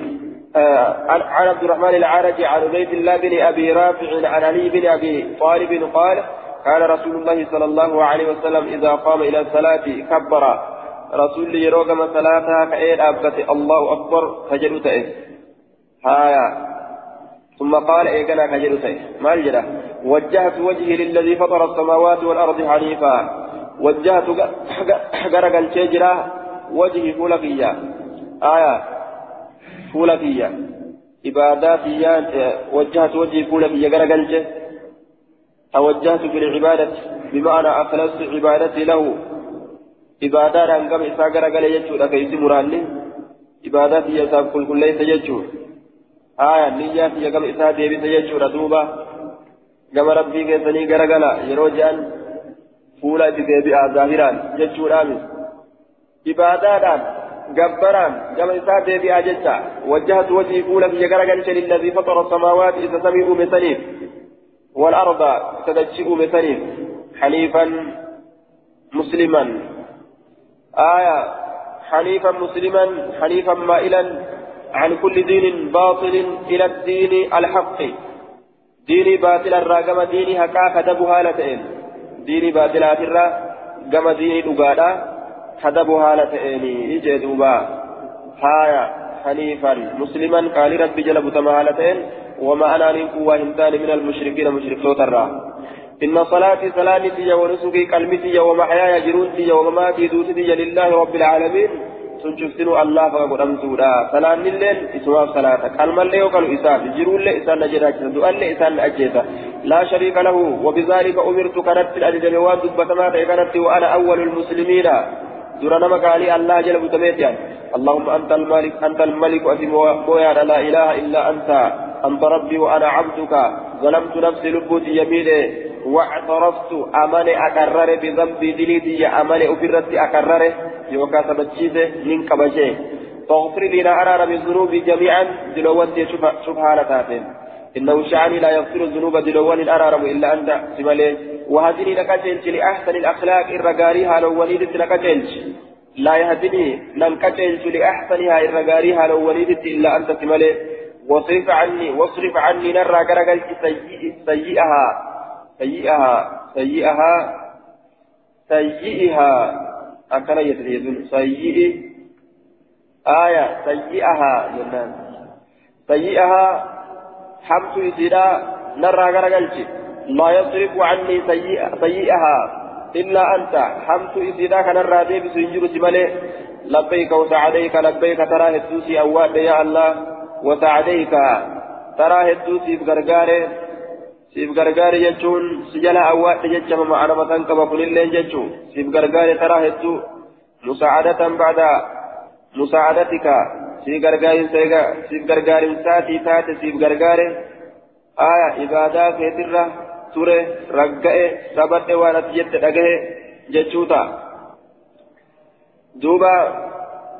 آه عن عبد الرحمن العرج عن عبيد الله بن أبي رافع عن علي بن أبي طالب قال كان رسول الله صلى الله عليه وسلم إذا قام إلى الصلاة كبر. رسول يروق صلاتها أبت الله أكبر فجلت إيه هايا. ثم قال إيقنا كجل سيف ما الجنة وجهت وجهي للذي فطر السماوات والأرض حنيفا. وجهت غرق الشجرة وجهي فلقيا آية. فول فيا عبادات فيا وجهت وجهي فول فيا غرقلت توجهت بالعبادة بمعنى أخلصت عبادتي له. عبادات أن قم إسا غرقل يجود أكيس مراني عبادات هي إسا كل كل ليس يجود آية نيات هي قم إسا ديبس يجود دوبا قم ربي كيسني غرقل يروجان فولا ديبئا ظاهران يجود آمين عبادات جبران كما إسا ديبئا جتا وجهت وجهي فولا في غرقل للذي فطر السماوات إذا سمعوا مثليه والأرض تدجئ مثلهم حنيفا مسلما آية حنيفا مسلما حنيفا مائلا عن كل دين باطل إلى الدين الحق. ديني باطل الراقم ديني هكا كتبها لتئن ديني باطل الرا قم ديني دقادا كتبها لتئن يجي دوبا هايا حنيفا مسلما قال ربي جلب تمهالتين وما أنا من قوة هندان من المشركين مشركين ترى إن صلاتي سلامتي ونسكي قلمتي ومحياي جرونتي ومماتي دوتي لله رب العالمين سنشفتنو الله فقد أمسودا سلام الليل اسمها صلاة كلمة اللي وقال إسان جرون لي إسان نجدا دعاء لي إسان أجيسا لا شريك له وبذلك أمرت كانت الأجل وان دبتما كانت وأنا أول المسلمين درنا مقالي الله جل بتميتيان اللهم أنت الملك أنت الملك أتم ويا لا إله إلا أنت أنت ربي وأنا عبدك ظلمت نفسي لبوتي يميني واعترفت أماني أكرر بذنبي دليتي أماني أفرت أكرر يوكا سبتشيزه من كبشي فاغفر لنا أرار بالذنوب جميعا دلوان سبحانه تاتين إنه شعني لا يغفر الذنوب دلوان أرارم إلا أنت سمالي وهدني لكتلج لأحسن الأخلاق الرقاريها لو وليدت لكتلج لا يهدني لنكتلج لأحسنها الرقاريها لو وليدت إلا أنت سمالي واصرف عني واصرف عني نرى كرقل سيئها سيئها سيئها سيئها أكن يتريدون سيئ آية سيئها جنان سيئها حمت إسيرا نرى كرقل لا يصرف عني سيئها إلا أنت حمت إسيرا كنرى ديبس ينجر سمالي لبيك وسعديك لبيك ترى هدوسي أواد يا الله وسعديك ترى هدو سيف غرغاري جتون سجلا أواد جتشم معنا مثلا كما كل اللين جتشو سيف غرغاري ترى هدو مساعدة بعد مساعدتك سيف غرغاري سيغا سيف غرغاري ساتي تاتي سيف غرغاري آية إبادة كثيرة ture ragga'e sabadhe waan ati jette dhagahe jechuuta duuba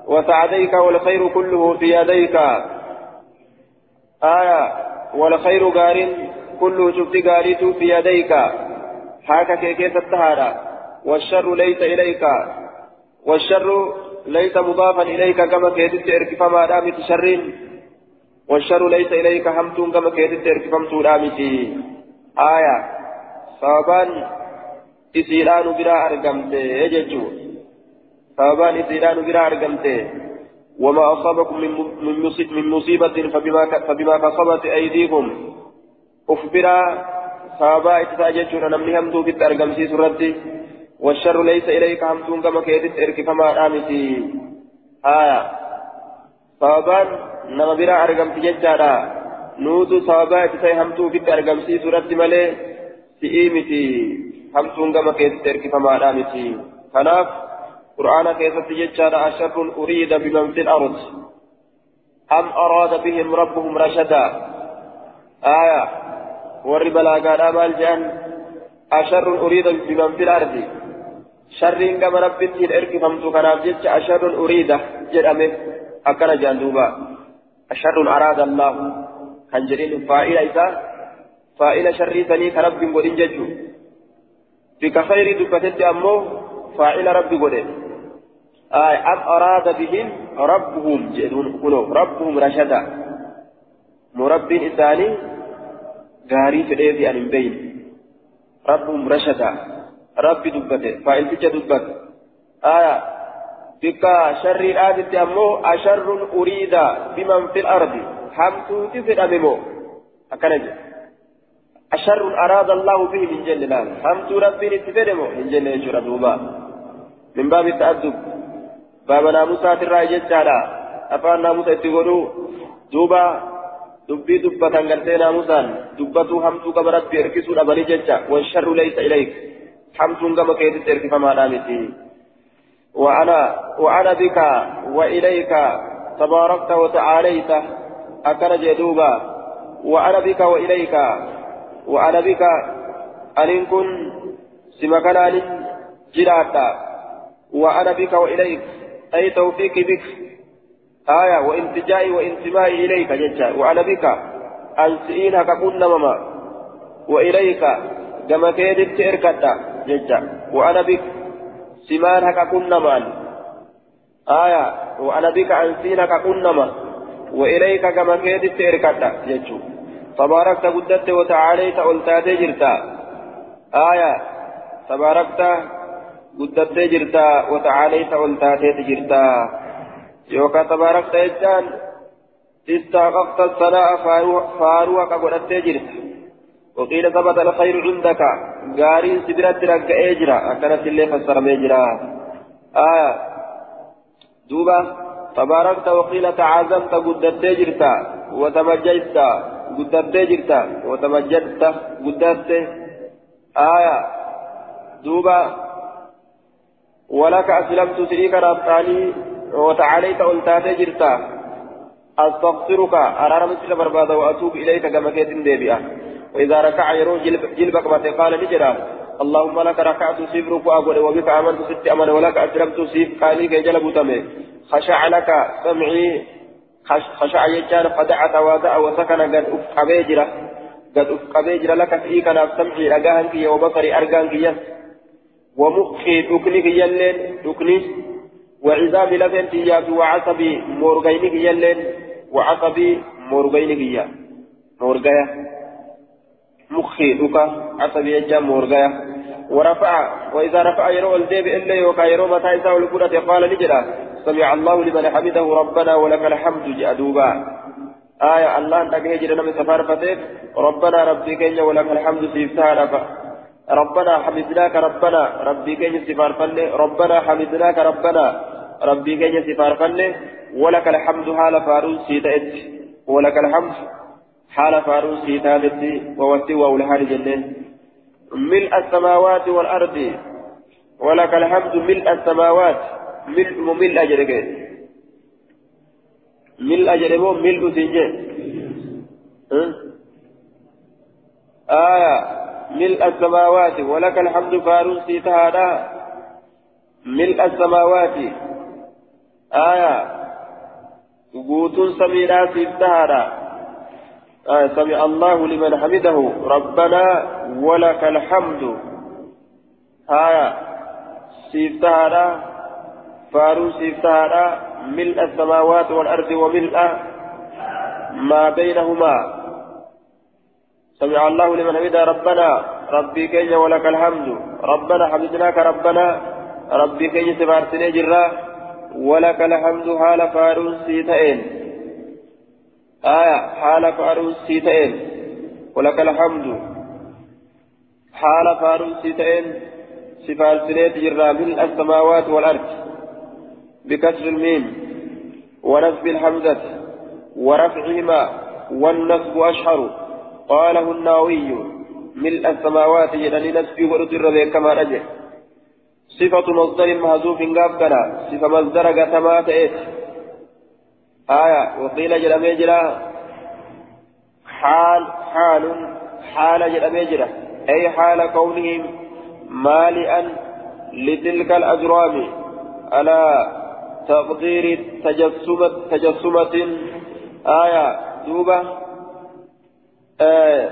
وسعديك والخير كله في يديك آية والخير غار كله شفت غاريت في يديك. هاك كيكيس التهارة والشر ليس إليك. والشر ليس مضافا إليك كما كيدت إركفما دامت شرين والشر ليس إليك همتون كما كيدت إركفمتو دامتي آية. sababaan isiidhaanu biraa argamte jechuun sababaan isiidhaanu biraa argamte وما أصابكم من مصيبة فبما فبما كسبت أيديكم. أخبرا سابا إتساجتشون نمني همدو في الترقم سي سرتي والشر ليس إليك همدون كما كيدت إرك فما آمتي آية سابان نما برا أرقم تججارا نوتو سابا إتساي همدو في الترقم سي سرتي ملي si'ii miti hamtuun gama keessatti erkifamaadha miti kanaaf qur'aana keessatti jechaadha asharrun uriida biman fil ard am araada bihim rabbuhum rashada. Aya warri balaagaadha maal jedhan asharrun uriida biman fil ardi sharriin gama rabbitti hin erkifamtu kanaaf jecha asharrun uriida jedhame akkana jedhan duuba asharrun araada allahu kan jedhin faa'ila isaa فائل شري سني كرب قدين ججو بك خير دبتت أمو فاعل رب قدين آي أم أراد بهم ربهم كنو ربهم رشدا مرب إساني غاري فديفي أن بين ربهم رشدا رب دبته فاعل تجا دبت آية بك شر الآدت أمو أشر أريد بمن في الأرض حمتو تفر أممو أكنجي أشر أراد الله به من جل الآن همت ربي نتفرمه من جل يجرى دوبا من باب التأدب باب ناموسات الرأي جتالا أفان ناموسة تقولوا دوبا dubbii dubbatan gartee naamusaan dubbatuu hamtuu gama rabbi erkisuu dhabanii jecha washarru laysa ilayk hamtuun gama keetitti erkifamaadhaa miti وأنا وأنا بك وإليك تباركت وتعاليت أكن جدوبا وأنا بك وإليك وأنا بك أن كن سمكنا جراتا وأنا بك وإليك أي توفيقي بك آية وانتجائي وانتمائي إليك ججا وأنا بك أنسئين ككن مما وإليك كما كيدت إركتا ججا وأنا بك سمان ككن مان آية وأنا بك أنسئين ككن ما وإليك كما كيدت إركتا ججو تباركت قدت وتعاليت ألتاتي جرتا آية تباركت قدت جرتا وتعاليت ألتاتي جرتا يوكا تبارك تيجان استحققت الثناء فاروها كقولت جرت وقيل ثبت الخير عندك. غارين سدرت لك إجرا. اكنت اللي فسر ميجرا آية دوبا تباركت وقيل تعازمت قدت جرت وتمجدت قدت جرت وتمجدت قدت آية دوبا ولك أسلمت سريك ربطاني. وتعاليت أنتاتي جرتا. أستغفرك. أرى مثل بربادا وأتوب إليك كما كيت ديبئة وإذا ركع يرون جلب جلبك ما قال نجرا. اللهم لك ركعت سيفرك وأقول وبك آمنت ست أمن ولك أسلمت سيف كي جلب تمي. خشع لك. سمعي. خشع يجان. فدع تواضع وسكن. قد أفقبي قد أفقبي لك فيك. ناف سمعي. رقاهنك وبصري. أرقانك ومخي. دكني يلين. دكني. وعظام لفن تياب وعصبي مورغيني يلين وعصبي مورغيني كيا. مورغايا مخي دوكا عصبي يجا مورغايا ورفع وإذا رفع يرو الديب إلا يوكا يرو متى يساو الكرة قال نجرا. سمع الله لمن حمده ربنا ولك الحمد جادوبا آية الله أنت هجر نمي سفار فتيك ربنا ربي كينيا ولك الحمد سيفتها ربنا حمدناك ربنا ربي كينيا سفار ربنا حمدناك ربنا. ربي كينيا سفار فنه ولك الحمد حال فاروس سيتأت ولك الحمد حال فاروس سيتأت ووسي وأولها جنين ملء السماوات والأرض ولك الحمد ملء السماوات ملء ملء أجرك ملء أجرك ملء سنجي آية ملء السماوات ولك الحمد فاروس سيتهادا ملء السماوات آية قوتون سمينا سيفتهارا آية سمع الله لمن حمده ربنا ولك الحمد آية سيفتهارا فارو سيفتهارا ملء السماوات والأرض وملء ما بينهما سمع الله لمن حمده ربنا ربي كي ولك الحمد ربنا حمدناك ربنا ربي كي سبارتني جراه ولك الحمد حال فاروس سيتين. آية حال فاروس سيتين. ولك الحمد حال فاروس سيتين. صفات سنيت جرى من السماوات والأرض. بكسر الميم. ونصب الحمزة. ورفعهما. والنصب أشهر. قاله النووي ملء السماوات جدني نسبي ورد كما رجع. صفة مصدر محذوف قابلة صفة مصدر قتما تئت آية. وقيل جل مجرى حال حال حال جل مجرى أي حال كونهم مالئا لتلك الأجرام. على تقدير تجسمة تجسمة. آية. دوبة. آه.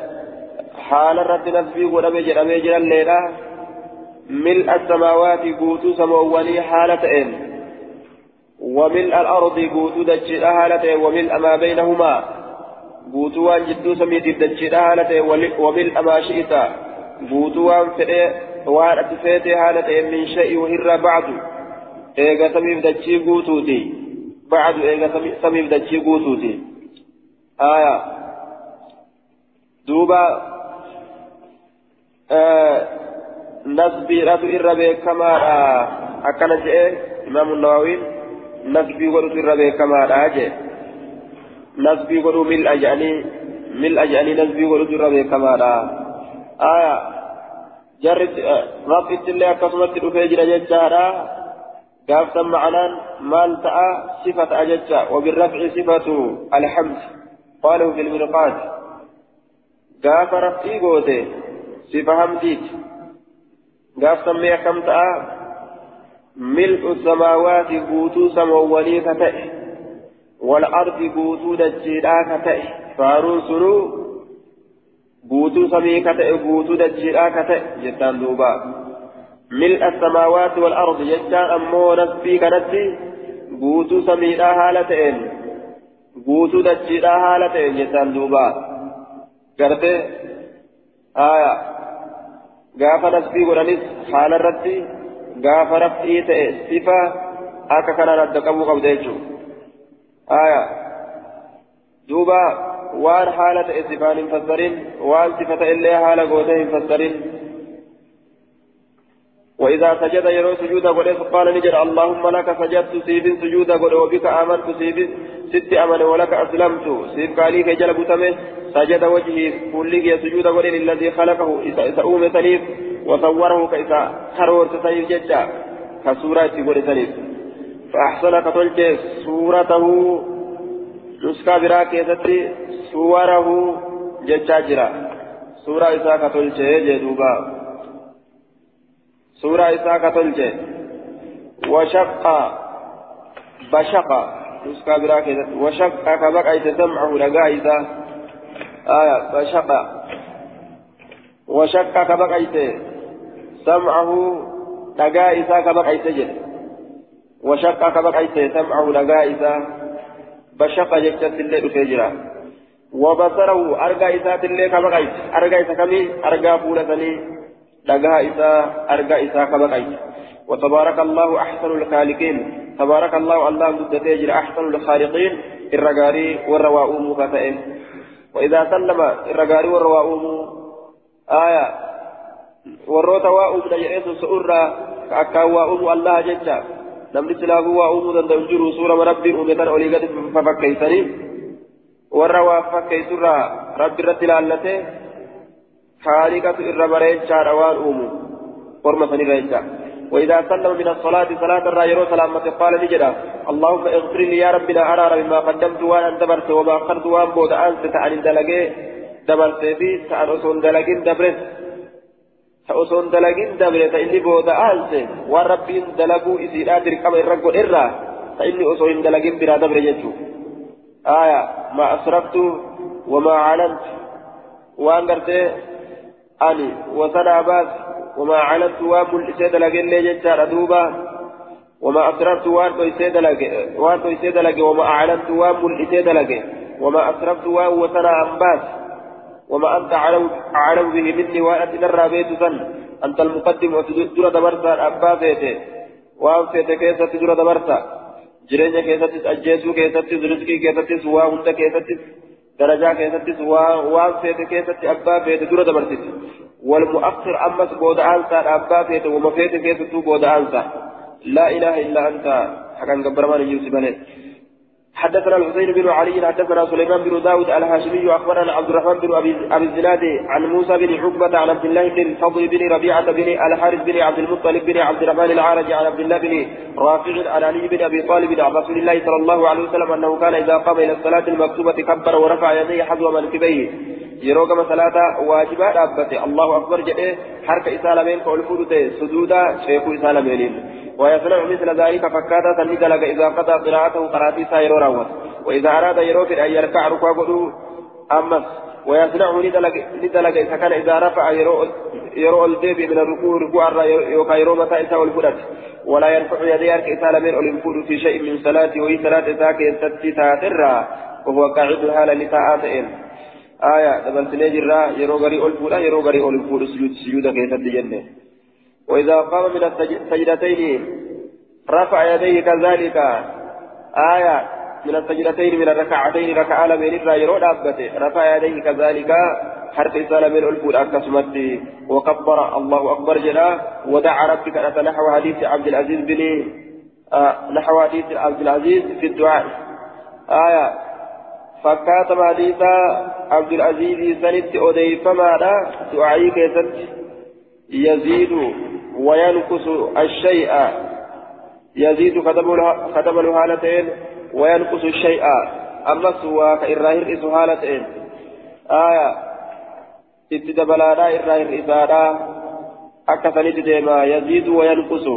حال الرد نسبي ولم يجرى مجرى الليلة. ملء السماوات قوتو سمواني حالة إن. وملء الأرض قوتو دجل حالة وملء ما بينهما قوتو جدو سميت دجل حالة وملء ما شئت قوتو وان فئ وان أتفيت حالة من شيء وهر بعد. إيغا سميف دجي قوتو دي. بعد إيغا سميف دجي قوتو دي. آية. دوبا آه nasbiidhatu irra beekamaadha. Akkana jedhe imaamu nawawiin nasbii godhutu irra beekamaadha jee نسبي قولوا ملء يعني ملء يعني نسبي قولوا جرى كما لا آية جرت رب الله كسمت رفيج ججارا قافتا معنى مال تأى صفة أججا وبالرفع صفة الحمد قالوا في المنقات قاف رفعي قوته صفة حمديت قافتا مية كم تأى ملء السماوات قوتو سمواني كتئ والأرض قوتو دجيلا كتئ فارون سنو قوتو سمي كتئ قوتو دجيلا كتئ جتان دوبا ملء السماوات والأرض جتان أمو نسبي كنتي قوتو سميلا هالتئن قوتو دجيلا هالتئن جتان دوبا قرتي آية قاف نسبي ورنس حال الرتي gaafa raf'ii ta'e sifa akka kanaan adda qabuu qabda jechuudha aya duuba waan haala ta'e sifaan hin fassarin waan sifa ta'e illee haala gootee hin fassarin وإذا سجد يرو سجود قد قال نجد اللهم لك سجدت سيف سجود قد وبك آمنت سيف ست أمن ولك أسلمت سيف قالي كجل بتمه سجد وجهي كل سجود قد للذي خلقه إذا أوم سليف وصوره كيسا خرور تسيف ججا كسورة تقول سليف فأحسن كتلج سورته نسكا برا كيستي سوره ججا جرا. سورة إسا كتلج جدوبا. سورة إسا كتلج وشق بشق نسكا برا كيستي وشق كبك أي تسمعه لقا إسا آية بشق وشق أي سمعه دقا إسا كبقيت جد. وشق كبقيت سمعه دقا إسا بشق جدت الليل فجرا وبصره أرقى إسا الليل كبقيت أرقى إسا كمي أرقى فولتني دقا إسا أرقى إسا كبقيت وتبارك الله أحسن الخالقين. تبارك الله الله ضد أحسن الخالقين. الرقاري والرواؤوم كتئن وإذا سلم الرقاري والرواؤوم آية warroota waa uumna jedheesu sa'urraa akkaan waa uumu allaha jecha namni silaafuu waa uumuu danda'u jiru suurama rabbiin uume tan olii gadi fafakkeeysanii warra waa fakkeeysurraa rabbi irratti ilaallatee وإذا سلم من الصلاة صلاة الرايرو سلامة قال نجدا اللهم اغفر لي يا ربنا أرى بما قدمت وأنا دبرت وما أخرت وأن بود أنت تعالى دلقي دبرت في تعالى أصول دلقين دبرت ta inni booda aalse waan rabbiin dalaguu isiidhaa dirqama irra godherraa ta inni osoo hin dalagin biraa dabre jechuu aya ma asraftu wamaa calantu waan gartee wamaa calantu waan mul'isee dalagellee jechaadha duuba وما أسررت وان تويسي دلقي وان تويسي دلقي وما أعلنت وان ملئسي دلقي وما أسرفت وان وسنا أنباس. وما أنت أعلم به مني وأنت نرى بيت سن. أنت المقدم وتدر دبرتا أبا فيته وأن فيته كيسة تدر دبرتا جرينيا كيسة أجيسو كيسة رزقي كيسة وأن هند كيسة درجة كيسة وأن فيته كيسة أبا فيته در دبرتي. والمؤخر أمس بود أنسى أبا فيته وما فيته كيسة بود أنسى لا إله إلا أنت حقا قبر من يوسف عليه حدثنا الحسين بن علي حدثنا سليمان بن داود الهاشمي أخبرنا عبد الرحمن بن ابي الزناد عن موسى بن عقبة عن عبد الله بن الفضل بن ربيعة بن الحارث بن عبد المطلب بن عبد الرحمن العارج عن عبد الله بن رافع عن علي بن أبي طالب عن رسول الله صلى الله عليه وسلم أنه كان إذا قام إلى الصلاة المكتوبة كبر ورفع يديه حذو منكبيه yeroo gama salaata waajibaa dhaabbate allahu akbar jedhee harka isaa lameen ka ol fuudhu ta'e sujuuda ويصنع مثل ذلك فكاتا تندلق إذا قضى قراءته قراتي سايرو راوت وإذا أراد يروف أن يركع ركوع قدو أمس ويصنع ندلق إذا كان إذا رفع يرو الديب من الركوع ركوع يوكا يرو متى إسا والفلت ولا يرفع يديه إسا من الانفور في شيء من صلاته وهي صلاة ذاك يستتي تاترا وهو قاعد هالا لتاءاتين آية دبلتني جرا يرو غري ألفولا يرو غري ألفول سجود سجود كيسد جنة وإذا قام من السجدتين رفع يديه كذلك آية من السجدتين من الركعتين ركع لمن الرا يرو دابته. رفع يديه كذلك حرف إسالة من الفول أكسمت وكبر الله أكبر جلا ودعا ربك أتى نحو حديث عبد العزيز بن آه نحو حديث عبد العزيز في الدعاء. آية فكاتم حديث عبد العزيز سنت أديفما دعائي كيست. يزيد وينقص الشيء. يزيد كتب الهالتين وينقص الشيء. أما سوى كإراهر إسو هالتين آية. اتدبلانا إراهر إسانا أكثنت ديما. يزيد وينقص.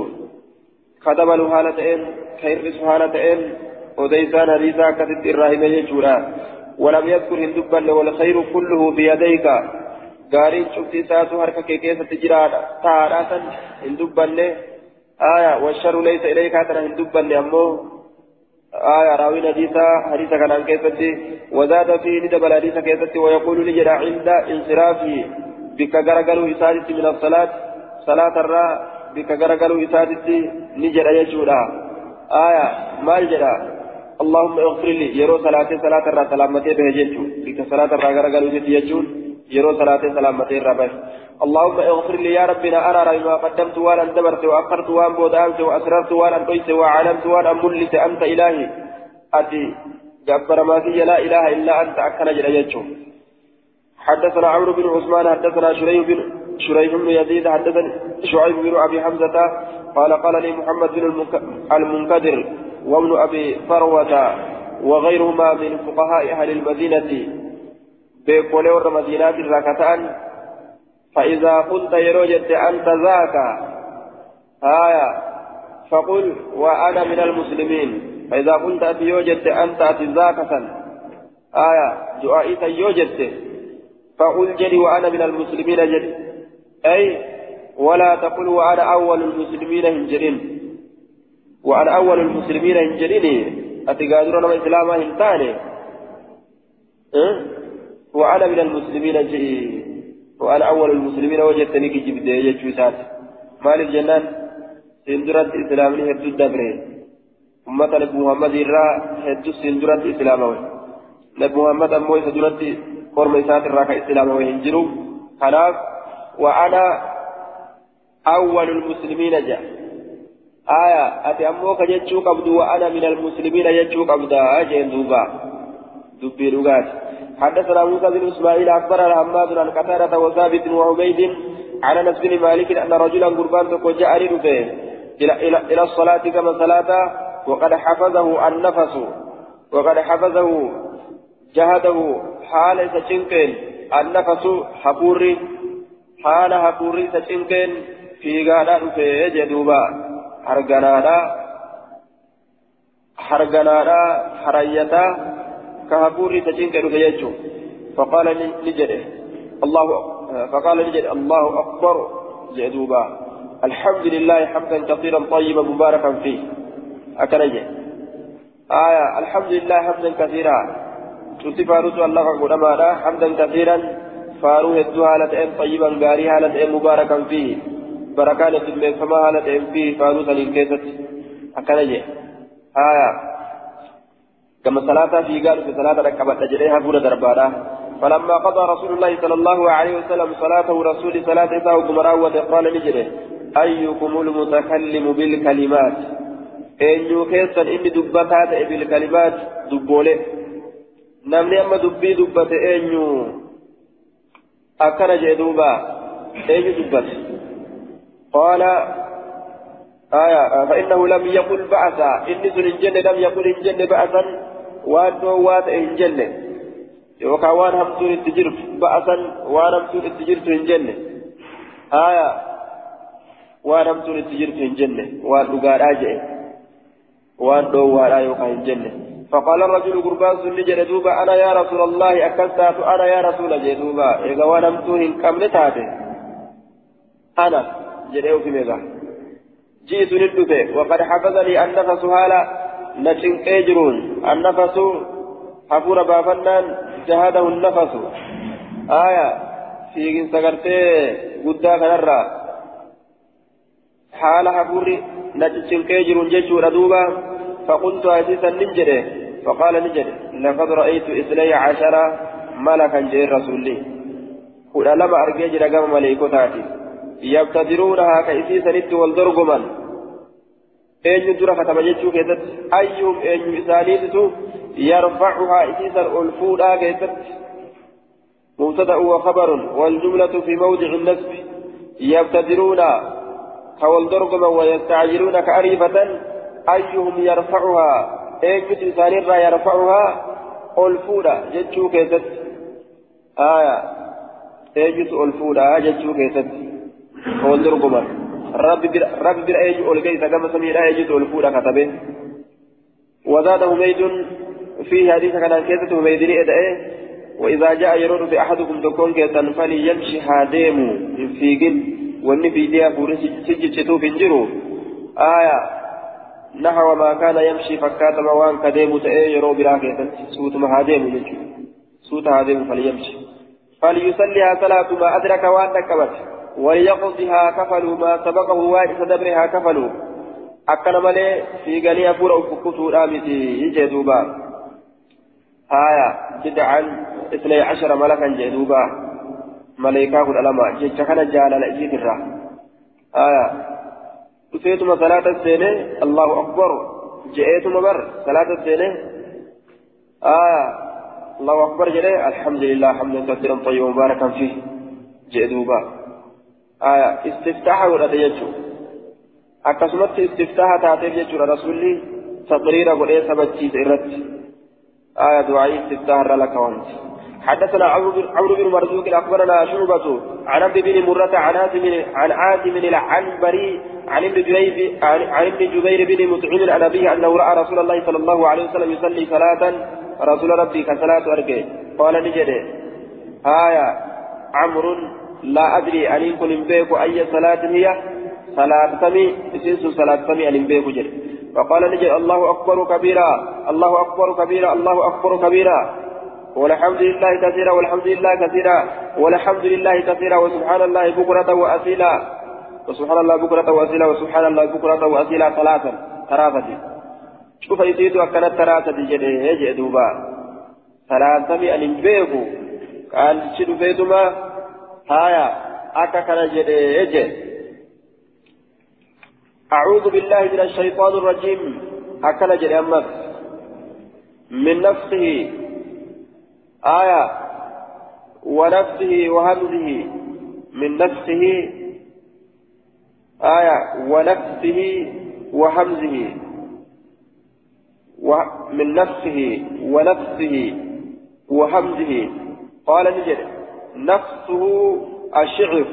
كتب الهالتين كإر إسو هالتين وديسان حديثا كتب إراهيم يجورا ولم يذكر هندبا والخير كله بيديك. Gaariin cufti isaatu harka kee keessatti jiraadha taadhaasan hin dubbanne aya washaru laysa ilaykaa tana hin dubbanne ammoo raawiin hadiisa hadiisa kanaan keessatti wazaada fi ni dabala hadiisa keessatti wayaquulu ni jedha cinda insiraafii bikka garagaluu isaatitti min assalaat salaatarraa bikka garagaluu isaatitti ni jedha jechuudha aya maal jedha اللهم اغفر لي يرو صلاة صلاة الرا سلامتي به جيتشو بك صلاة الرا غرغلو جيتشو يرو صلاة سلامتي الربش اللهم اغفر لي يا ربنا أرى ما قدمت وأنا دبرت وأخرت وان بودانت وأسررت وأنا قيت وعلمت وأنا ملت أنت إلهي أتي جبر ما في لا إله إلا أنت أكل جل حدثنا عمرو بن عثمان حدثنا شريح بن شريح بن يزيد حدثني شعيب بن أبي حمزة قال قال لي محمد بن المنكدر وابن أبي فروة وغيرهما من فقهاء أهل المدينة بيقولوا المدينة الركعتان فإذا قلت يروجت أنت ذاك آية فقل وأنا من المسلمين فإذا قلت أتي يوجد أنت أتي ذاك آية دعائي يوجد فقل جري وأنا من المسلمين جري أي ولا تقل وأنا أول المسلمين هنجرين وأنا أول المسلمين هنجرين أتقادرون من إسلاما هنتاني أه؟ وأنا من المسلمين جري وأنا أول المسلمين وجدتني كي جبت يجوسات مال الجنان؟ سندرت إسلامي هدو الدبرين أمة نبي محمد إرى هدو سندرت إسلامي نبي محمد أمو سندرت قرم إسات الراكة إسلامي وهنجروا خلاف وأنا أول المسلمين جاء آية أتي أموك جتشو قبض وأنا من المسلمين جتشو قبض أجين دوبا. دبي رغات حدثنا موسى بن إسماعيل أخبرنا حماد عن قتادة وثابت وعبيد عن أنس مالك أن رجلا قربان تقول جاء إلى الصلاة كما صلاة وقد حفظه النفس وقد حفظه جهده حال سچنكين النفس حبوري حال حبوري سچنكين في غادا رفه جدوبا حرغنادا حرغنادا حريتا كهبوري تجين كانوا يجوا فقال نجده الله فقال نجد الله أكبر. جدوبا الحمد لله حمدا كثيرا طيبا مباركا فيه. أكرجه آية. الحمد لله حمدا كثيرا. تلتي فاروس الله قدما حمدا كثيرا. فارو هدو هالة طيبا غاري هالة مباركا فيه. بركان من فما هالة فيه فاروس الانكيسة أكرجه آية. كما صلاة في قال في صلاة ركبت أجريها فورة دربارا فلما قضى رسول الله صلى الله عليه وسلم صلاته رسول صلاة إساء كمراوة قال نجري. أيكم المتكلم بالكلمات؟ أن يكيسا إني دبتات بالكلمات دبولي. نمني أما دبي دبت أنيو أكن جدوبا أنيو دبت. قال آية فإنه لم يقل بعثا إني سن لم يقل إن بعثا waan dhoowwaa ta'e hin jenne yookaan waan hamtuun itti jirtu ba'asan waan hamtuun itti jirtu hin jenne haaya waan hamtuun itti jirtu hin jenne waan dhugaadhaa jedhe waan dhoowwaadhaa yookaan hin jenne فقال الرجل قربان سني جلدوبا أنا يا رسول الله أكلتات أنا يا رسول جلدوبا إذا وأنا متوهن كم نتاتي أنا جلدو في ميغا جئت ندبه وقد حفظني النفس هالا annafasu hafuura baafannaan jahadahu nafasu aya fiiginsa gartee guddaa kanarraa haala hafuurri na ciccinqee jiruun jechuudha duuba faqultu asiisan nin jedhe فقال نجد لقد رأيت اثني عشر ملكا جاء رسولي قل لما أرجع جرى ملائكتاتي يبتدرونها كإسيسا نت والدرقما eenyu dura katama jechuu keessatti? Ayyuum eenyu isaaniititu يرفعها إسيسا ألفودا كيست مبتدأ وخبر والجملة في موضع النسب يبتدرون كوالدرقم ويستعجلون كأريفة أيهم يرفعها أيجس إسانيرا يرفعها ألفودا جتشو كيست آية أيجس ألفودا جتشو كيست كوالدرقم رب بر رب بر أيج ألقيت كما سمير أيجس ألفودا كتبه وزاد حميد في حديث كان كيست حميد إدعيه وإذا جاء يرد بأحدكم تكون كيسا فليمشي هاديم في قل وإن في ديا فورس سجد في الجرو آية نحو ما كان يمشي فكات موان كديم تأي يرو بلا كيسا سوت ما هاديم يجو سوت هاديم فليمشي فليصليها صلاة ما أدرك وأن كبت وليقضها كفل ما سبقه واجه دبرها كفل أكن ملي في قليا فورا أفكتو رامتي يجي دوبا. آية بدعا اثني عشر ملكا جدوبا ملائكة كل ألما. جيتش كان جالا لأجيت الرا. آية تفيتم صلاة السنة الله أكبر. جئتم بر صلاة السنة آية الله أكبر جل الحمد لله حمدا كثيرا طيبا مباركا فيه. جدوبا آية استفتاح ولا تججو akkasumatti istiftaha taateef jechuudha rasuulli taqriira godhee sabachiise irratti aya du'aa'ii istiftaha irra lakkaawamti حدثنا عمرو بن مرزوق أخبرنا شعبة عن عبد بن مرة عن عاصم عن عاصم العنبري عن ابن جبير عن ابن جبير بن مطعم عن أبيه أنه رأى رسول الله صلى الله عليه وسلم يصلي صلاة رسول ربي كصلاة أرجع. قال نجد. آية عمرو لا أدري أن كن بيك أي صلاة هي؟ صلاة سمي اسيس صلاة سمي أن بيك جري. فقال نجد الله أكبر كبيرا الله أكبر كبيرا الله أكبر كبيرا. والحمد لله كثيرا والحمد لله كثيرا والحمد لله كثيرا وسبحان الله بكرة وأصيلا. وسبحان الله بكرة وأصيلا وسبحان الله بكرة وأصيلا ثلاثا ثلاثة شوف يسيد أكنت ثلاثة جده يجي دوبا. ثلاثة أن بيكو قال شدو فيتما هايا أكا كان أعوذ بالله من الشيطان الرجيم أكل جده أمك من نفسه آية ونفسه وهمزه من نفسه آية ونفسه وهمزه من نفسه ونفسه وهمزه قال نجد نفسه الشعر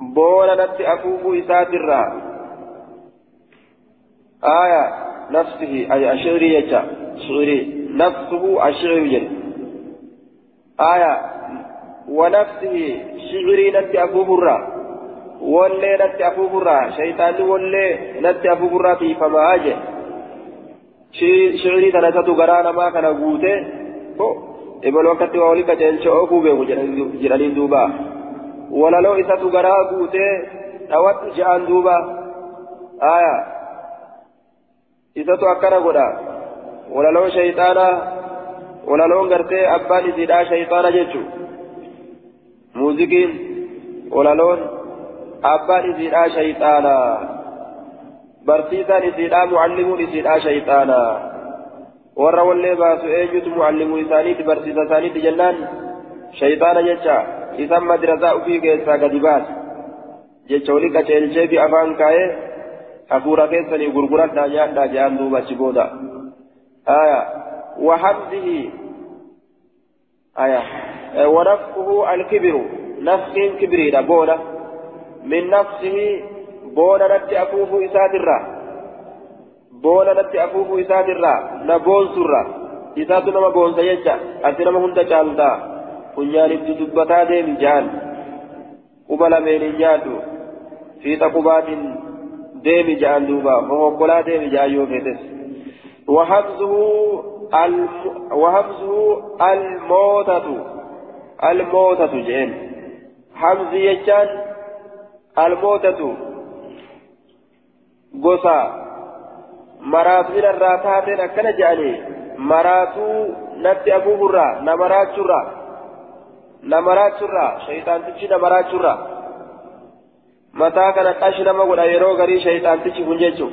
بولا نفسي أفوف إساترا آية نفسه أي أشعري يجا. شعري. نفسه جل آية ونفسه شعري نتي أبو برا واللي نتي أبو برا شيطان واللي نتي أبو برا في فما أجي شعري تنسى غرانا ما إبن وقت ووليك جنش أوكو بيو جرانين دوبا ولا لو إسا غرا غوته أوت جان دوبا آية إسا تو أكنا غدا walaloo shayxaana walaloon gartee abbaan isiidhaa shayxaana jechu muuziqiin walaloon abbaan isiidhaa shayxaana barsiisaan isiidhaa mucallimuun isiidhaa shayxaana warra wallee baasu eenyutu mucallimuu isaaniiti barsiisa isaaniiti jennaan shayxaana jecha isan madrasaa ufii keessaa gadi baase jecha wali qaceelchee fi afaan kaa'ee hafuura keessanii gurguradhaa nyaadhaa jedhan duuba achi booda آية وحمزه آية ونفخه الكبر نفخ كبري بونا من نفسه بونا نتي أفوف إساد الرا بونا نتي أفوف إساد الرا نبون سرا إساد نما بون سيجا أسنما هند جالدا كنيان الدبتا ديم جان قبل من جادو في تقبات ديم جان دوبا فهو قلا ديم جايو فيتس وهمزه الم... وهمزه الموتة الموتة جين همز يجان الموتة قصا من الراتات أكن جاني مراتو نتي أبو برا نمرات شرا نمرات شرا شيطان تجي نمرات شرا متى كان قشنا مقول يرو غري شيطان تجي هنججو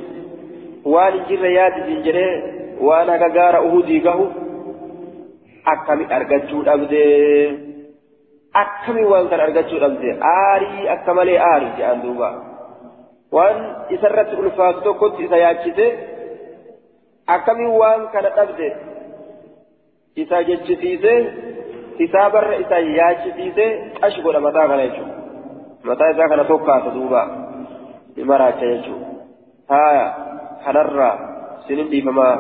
waan jirre yaadisiin jedhee وأنا غار أهودي قهو أكمي أرقجو أبدي أكمي وان كان أرقجو أبدي آري أكملي آري جان دوبا وان إسرت ألفاستو كنت إذا ياجده أكمي وان كان أبدي إذا جتشتيزه kitaabarra isa yaachisiisee ash godha mataa kana jechuudha mataa isaa kana tokkaata duuba ni maraacha jechuudha haya kanarraa sinin dhiifamaa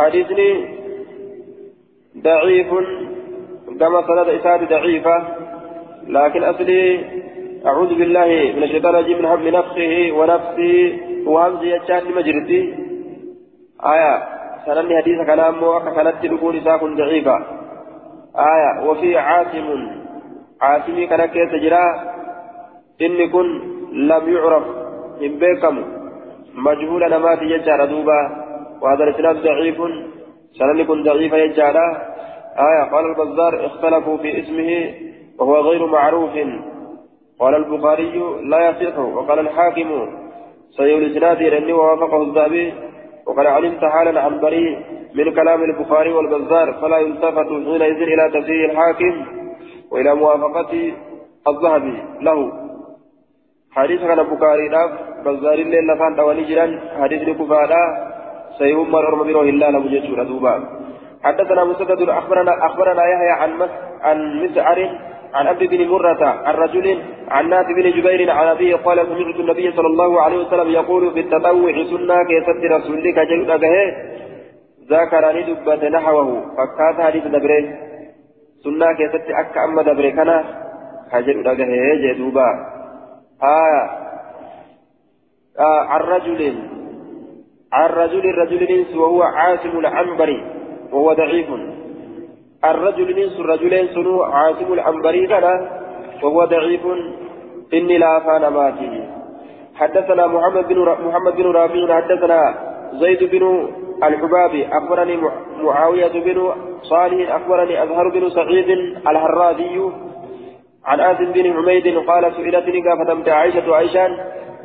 حديثني ضعيف كما سند إساد ضعيفة لكن أصلي أعوذ بالله من الشيطان الرجيم من هم نفسه ونفسه وهمزه يجان مجرتي آية سنني حديث كلام موقع كانت تقول إساكن ضعيفة آية وفي عاصم عاصمي كان كيس جرا إني كن لم يعرف من بيكم مجهول نمات يجار دوبا وهذا الإسناد ضعيف سنني كن ضعيفة يجارا آية قال البزار اختلفوا في اسمه وهو غير معروف قال البخاري لا يصح وقال الحاكم سيول الإسناد لأنه وافقه الذهبي وقد علمت حالا عن بريء من كلام البخاري والبزار فلا يلتفت حينئذ إلى تفسير الحاكم وإلى موافقة الذهبي له. حديث كان البخاري داف بزار الليل لفان دواني جيران حديث سيهم من أرمى بروه الله لمجيشور دوبا. حدثنا مسدد أخبرنا أخبرنا يحيى عن مس عن مسعر عن أبي بن مرة عن رجل عن ناس بن جبير عن أبيه قال سمعت النبي صلى الله عليه وسلم يقول في التطوع سنة كيست رسولك جل أجهه ذكرني دبة نحوه. فكات حديث دبره. سنة كيست أكا أما دبره. كان كجل أجهه جدوبا آه. آه. عن رجل. عن رجل رجل وهو عاصم العنبري. وهو ضعيف. الرجل من الرجلين سنو عاصم العنبري كان وهو ضعيف. إني لا أفان ماته حدثنا محمد بن محمد بن رافع حدثنا زيد بن الحبابي أخبرني معاوية بن صالح أخبرني أزهر بن سعيد الهرادي عن آدم بن حميد قال سئلتني فتمت عائشة عائشان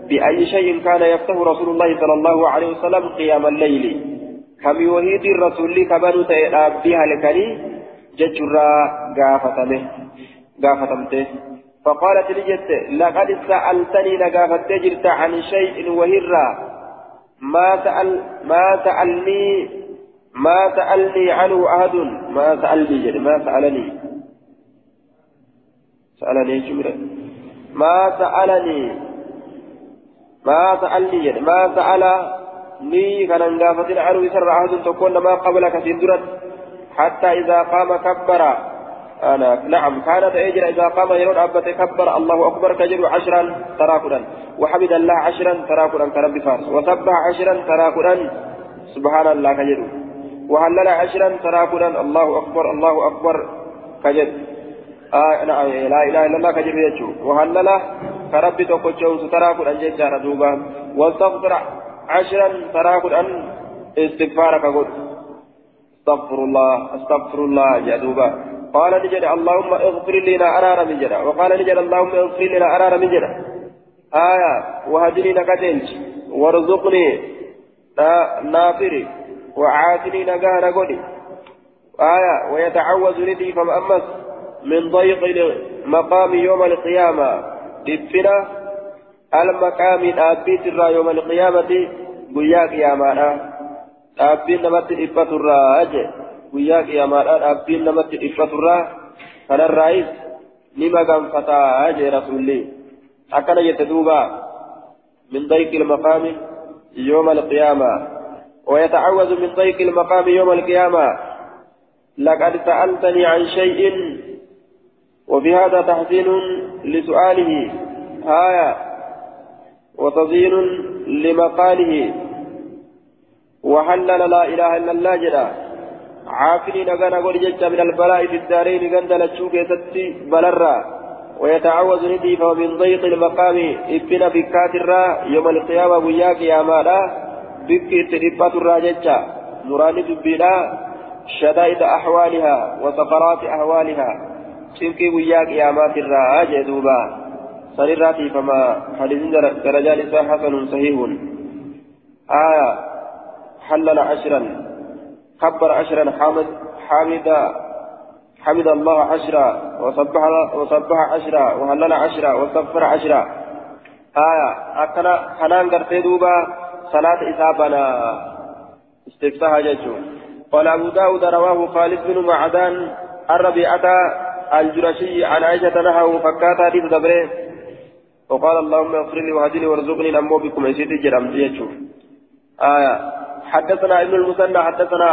بأي شيء كان يفتح رسول الله صلى الله عليه وسلم قيام الليل. كم يوهيد الرسول كبنو بها لكني ججرا غافتمه غافتمته فقالت لجت لقد سألتني لغافت جرت عن شيء وهرا ما سأل ما سألني ما سألني عنه أحد ما سألني جد ما سألني سألني جمرة ما سألني ما سألني جد ما سألني كان غافت عنه سر أحد تكون ما قبلك درد حتى إذا قام كبر أنا نعم كانت أجر إذا قام يرون أبت كبر الله أكبر كجر عشرا تراكدا وحمد الله عشرا تراكدا كرب فارس وسبح عشرا تراكدا سبحان الله كجر وهلل عشرا تراكدا الله أكبر الله أكبر كجر آه لا إله إلا الله كجر يجو وهلل كرب تقوى تراكدا ججار دوبا واستغفر عشرا تراكدا استغفارك قد استغفر الله استغفر الله يا دوبا. قال نجد اللهم اغفر لنا أرار من جدا. وقال نجد اللهم اغفر لنا أرار من جدا. آية وهدني نكتنج وارزقني نافري. وعاتني نقانا قولي آية ويتعوذ ندي فمأمس. من ضيق المقام يوم القيامة. دفنا المقام الآبيت يوم القيامة قيا قيامانا dhaabbiin namatti dhiphaturraa je guyyaa qiyaamaadhaa dhaabbiin namatti dhiphaturraa kanarraayis ni maganfataa jee rasulli akkana jette duuba min dayqi ilmaqaami يوم القيامة ويتعوذ من ضيق المقام يوم القيامة لقد سألتني عن شيء وفي هذا تحسين لسؤاله هايا وتزيين لمقاله. وحلل لا إله إلا الله جدا. عافني نغانا قول جدا من البلاء في الدارين غندل تشوك يتتي بلرا. ويتعوذ ندي فمن ضيق المقام. ابنا بكات الرا يوم القيامة وياك يا مالا بك تلبات الرا جدا مراني دبينا. شدائد أحوالها وسفرات أحوالها. شنكي وياك يا مات الرا جدوبا سنراتي فما حديث درجات حسن صحيح. آية حلل عشرا كبر عشرا حامد حامد حمد الله عشرا وسبح وسبح عشرا وهلل عشرا وصفر عشرا آية أكنا خنان قرتي دوبا صلاة إصابنا استفتاح ججو قال أبو داود رواه خالد بن معدان الربيعة الجرشي عن عائشة نهى فكاتا دي تدبره. وقال اللهم اغفر لي وهدني وارزقني نمو بكم. عزيزي جرم آية حدثنا ابن المثنى حدثنا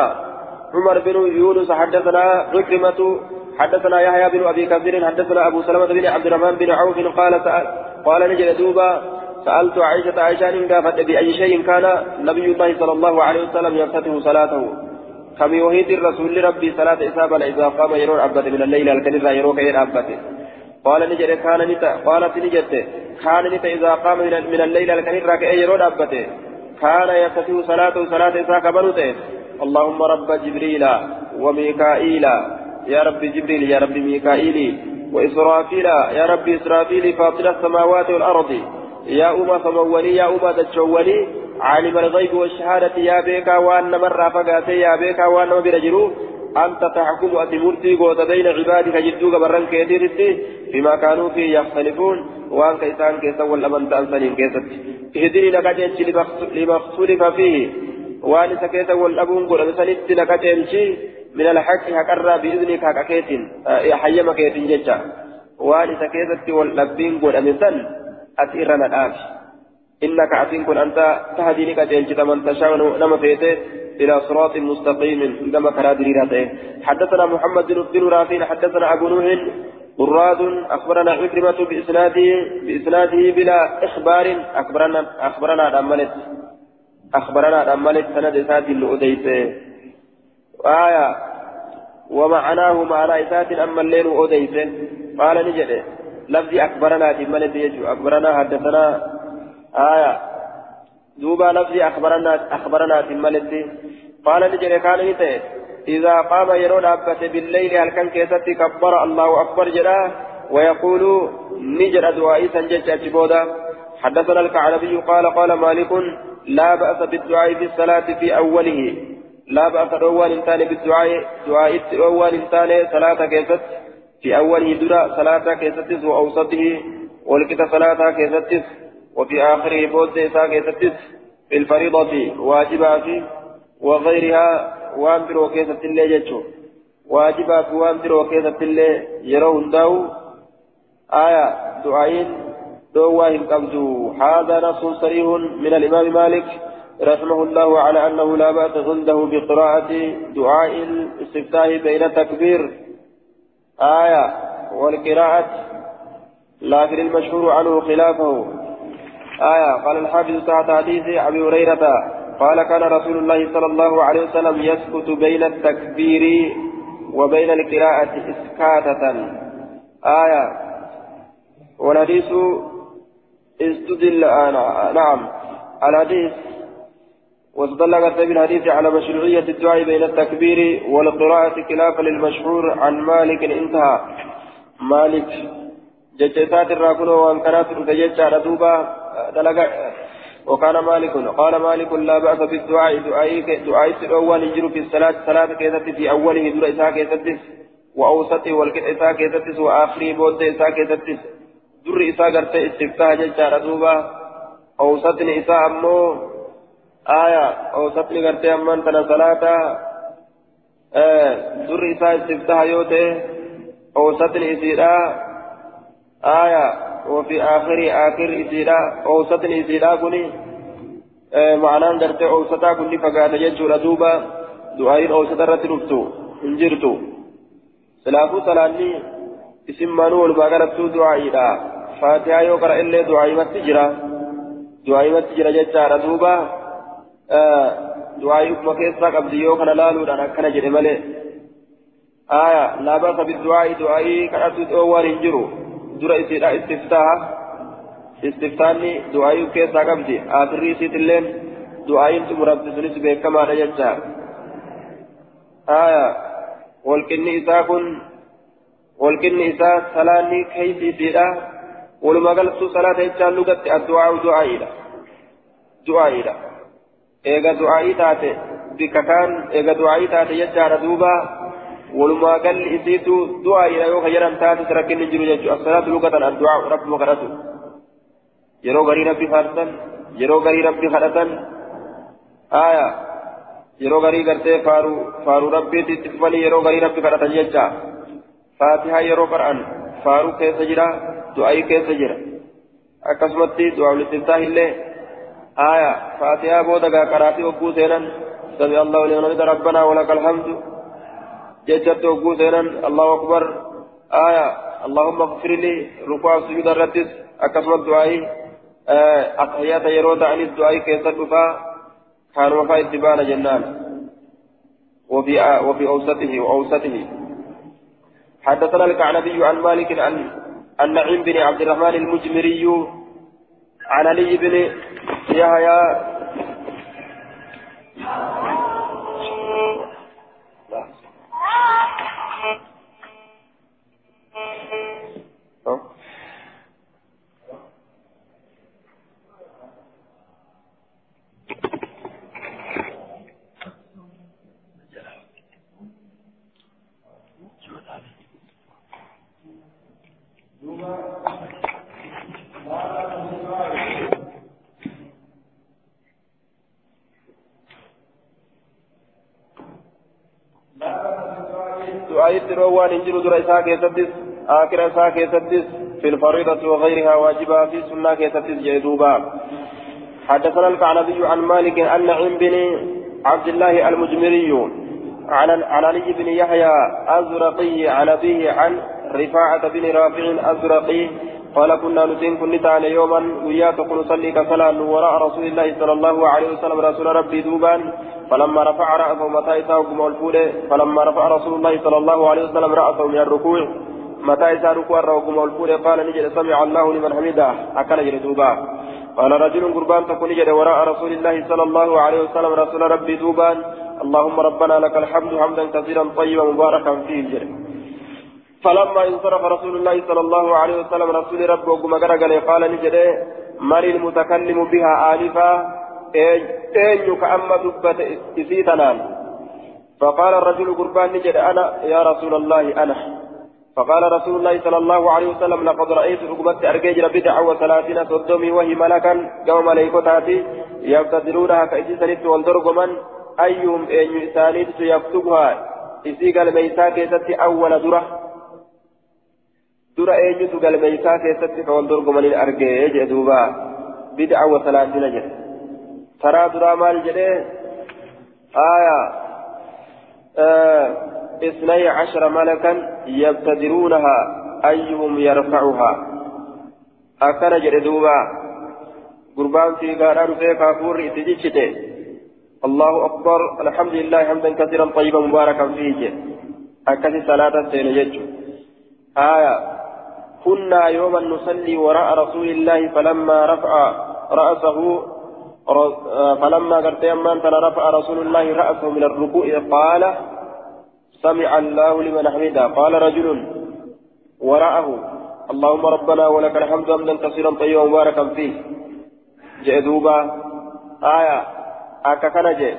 عمر بن يونس حدثنا عكرمة حدثنا يحيى بن أبي كثير حدثنا أبو سلمة بن عبد الرحمن بن عوف قال سأل قال نجد دوبا سألت عائشة عائشة إن قافت بأي شيء كان نبي الله صلى الله عليه وسلم يفتتح صلاته. كم يوهيد الرسول ربي صلاة إسابة إذا قام يرون أبت من الليل الكنيسة يروك أبت قال نجد كان نتا قالت نجد كان نتا إذا قام من الليل الكنيسة يرون أبت كان يفتتح صلاته صلاة إساء كبرته اللهم رب جبريل وميكائيل. يا رب جبريل يا رب ميكائيل. وإسرافيل يا رب إسرافيل فاطر السماوات والأرض. يا أمة فمولي يا أمة تشولي عالم الغيب والشهادة يا بيكا وأن فقاتي يا بيكا وأن برجلو. أنت تحكم أتمرتي قوت بين عبادك جدوك برن كيديرتي فيما كانوا فيه يختلفون وأن كيسان كيسا والأمن تأنسانين كيست. اهدني لك لما اختلف فيه. وأن سكيتا والأبون قول مثلت لك تمشي من الحق هكرا بإذنك هكاكيت حيما كيت ججا وأن سكيتا والأبين قول مثل أتئرنا الآب إنك عفين كن أنت تهدي لك تنجي من تشاء نما فيته إلى صراط مستقيم. عندما كرادري حدثنا محمد بن رافين حدثنا أبو نوح مراد أخبرنا عكرمة بإسناده بإسناده بلا إخبار. أخبرنا أخبرنا أملت أخبرنا أملت سند إسات الأديس آية ومعناه معنى إسات أما الليل أديس قال نجد لفظي أخبرنا تملت يجو. أخبرنا حدثنا آية دوبا لفظي أخبرنا أخبرنا تملت قال نجد كان إذا قام يرون أبت بالليل هل كان كيست كبر الله أكبر جراه ويقول نجر دعائي سنجد أجبودا. حدثنا الكعنبي قال قال مالك لا بأس بالدعاء في الصلاة في أوله. لا بأس أول إنسان بالدعاء دعاء أول إنسان صلاة كيست. في أوله درا صلاة كيست وأوسطه ولكت صلاة كيست وفي آخره بود إساء كيست في الفريضة واجبات وغيرها وان برو اللي جتشو واجبات وان برو كيست اللي يرون داو آية دعائين دواهم قبضوا هذا نص صريح من الإمام مالك رحمه الله على أنه لا بأس عنده بقراءة دعاء الاستفتاح بين التكبير. آية والقراءة لكن المشهور عنه خلافه. آية قال الحافظ تحت حديث أبي هريرة قال كان رسول الله صلى الله عليه وسلم يسكت بين التكبير وبين القراءة إسكاتة. آية. والحديث استدل آه نعم. الحديث واستدل قد بالحديث على مشروعية الدعاء بين التكبير والقراءة خلافا للمشهور عن مالك انتهى. مالك ججسات الراكون وان كانت تججع ردوبا دلقا وكان مالك قال مالك لا بأس بالدعاء دعاء دعاء الأول يجر في الصلاة صلاة كيست في أوله دور إساء كيست وأوسطه والكت إساء كيست وآخره بود إساء كيست durri isaa gartee istiftaa jechaadha duuba awsatni isaa ammoo aya awsatni gartee amman tana salaata durri isaa istiftaa yoo ta'e awsatni isiidha aya وفي آخر آخر إسيرا أوسطني إسيرا كوني معناه درتي أوسطا كوني فقال يجور دوبا دعائين أوسطا رتلفتو انجرتو. سلافو سلاني اسم مانو والباقرتو دعائيدا. فاتحة يو قرأ إلي دعائي متجرى دعائي متجرى جتارة دوبا دعائي أكما كيسا قبضي يو كان لالو دانا كان جري آية لا بأس بالدعاء دعائي كانت أول انجرو. درا إسيرا استفتاح استفتاني دعائي كيسا قبضي آخري سيت اللين دعائي تمربت سنس بكما رجتار آية والكني إساء كن والكني إساء سلاني كيسي سيرا ولما قلت صلاة إجان لغت الدعاء دعائنا دعائنا eega du'aa'ii taate bikka kaan eega du'aa'ii galli isiitu du'aa'idha yoo kayyadan taates rakkinni jiru jechuudha assalaatu lugatan addu'aa rabbuma kadhatu yeroo garii rabbi faarsan yeroo garii rabbi kadhatan aayaa yeroo garii gartee faaruu faaruu rabbiitti itti fufanii yeroo garii rabbi kadhatan jecha faatihaa yeroo qara'an faaruu keessa jira du'aa'ii keessa jira akkasumatti du'aa ulistiftaa illee آية فاتحة بودا قراتي وقو سينا سمع الله لمن حمد ربنا ولك الحمد ججت وقو سينا الله أكبر. آية اللهم اغفر لي ركوع سجود الرتس أكسم الدعاء أتحيات يروت عن الدعاء كيف تدفع كان وفاء اتبان جنان. وفي وفي أوسطه وأوسطه. حدثنا الكعنبي عن مالك عن النعيم بن عبد الرحمن المجمري عن علي بن يحيى roowwaan hin jiru dura isaa keessattis akira isaa keessattis في الفريضة وغيرها واجبها في سنة كيستيز جيدوبا حدثنا الكعنبي عن مالك أن نعيم بن عبد الله المجمري عن عن علي بن يحيى الزرقي عن أبيه عن رفاعة بن رافع الزرقي قال كنا نسين كن تعالى يوما وياتك نصلي كصلاة وراء رسول الله صلى الله عليه وسلم رسول ربي دوبان. فلما رفع رأسه متى إساء فلما رفع رسول الله صلى الله عليه وسلم رأسه من الركوع. متى إساء ركوع الرقم والفول قال نجد سمع الله لمن حمده. أكل جل دوبا. قال رجل قربان تكون نجد وراء رسول الله صلى الله عليه وسلم رسول ربي دوبان. اللهم ربنا لك الحمد حمدا كثيرا طيبا مباركا فيه جل فلما انصرف رسول الله صلى الله عليه وسلم رسول ربه وقم قال نجد من المتكلم بها آلفا أين كأما دبت إسيتنا فقال الرجل قربان نجد أنا يا رسول الله أنا. فقال رسول الله صلى الله عليه وسلم لقد رأيت ركبت أرجيجر بدع وثلاثين صدومي وهي ملكا قوم ملائكتاتي يقتدرونها كإسيسانيت والدرقمن أيهم أن يسانيت يكتبها إسيق الميسا كيستي أول درة. درة أيجت الميسا كيستي والدرقمن الأرجي جدوبا بدع وثلاثين جد ترى درة مال جده آية آه اثني عشر ملكا يبتدرونها أيهم يرفعها أكن جردوبا قربان في قرار في كافور اتجيشته الله أكبر الحمد لله حمدا كثيرا طيبا مباركا فيه أكثر صلاة سينجج آية كنا يوما نصلي وراء رسول الله فلما رفع رأسه فلما قرت يمان رفع رسول الله رأسه من الركوع قال سمع الله لمن حمده. قال رجل وراءه اللهم ربنا ولك الحمد حمدا كثيرا طيبا مباركا فيه. جاء دوبا آية أكا جاء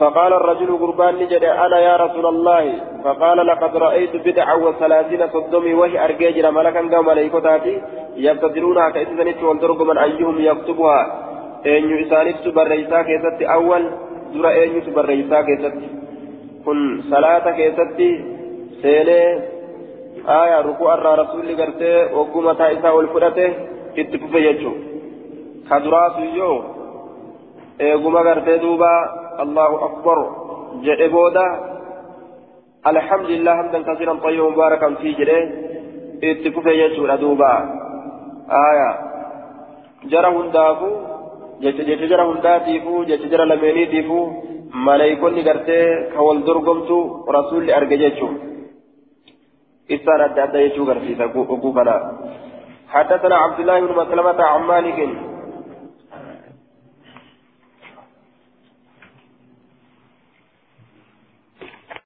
فقال الرجل قربان نجد أنا يا رسول الله. فقال لقد رأيت بدعا وثلاثين صدمي وهي أرجيجنا ملكا قوم ملائكتاتي يبتدرونها كإذنت والدرق من أيهم يكتبها. أن يسانت بريسا كيست؟ أول در أن بريسا كيست؟ كن صلاة كيست؟ سيني آية ركوع الرا رسول قرتي وقومة إساء والفرته اتفق يجو كدراس يو eeguma gartee duuba allahu kasiiran tayyiba mubaarakan fii jedhe itti fufe jechuudha duuba aya jara hundaafu jecha jara hundaatiifu jecha jara lameeniitiifu maleeykonni gartee ka wal dorgomtu rasuulli arge jechuu isaan adda adda jechuu garsiisa oguu kana حدثنا عبد الله بن مسلمة عن مالك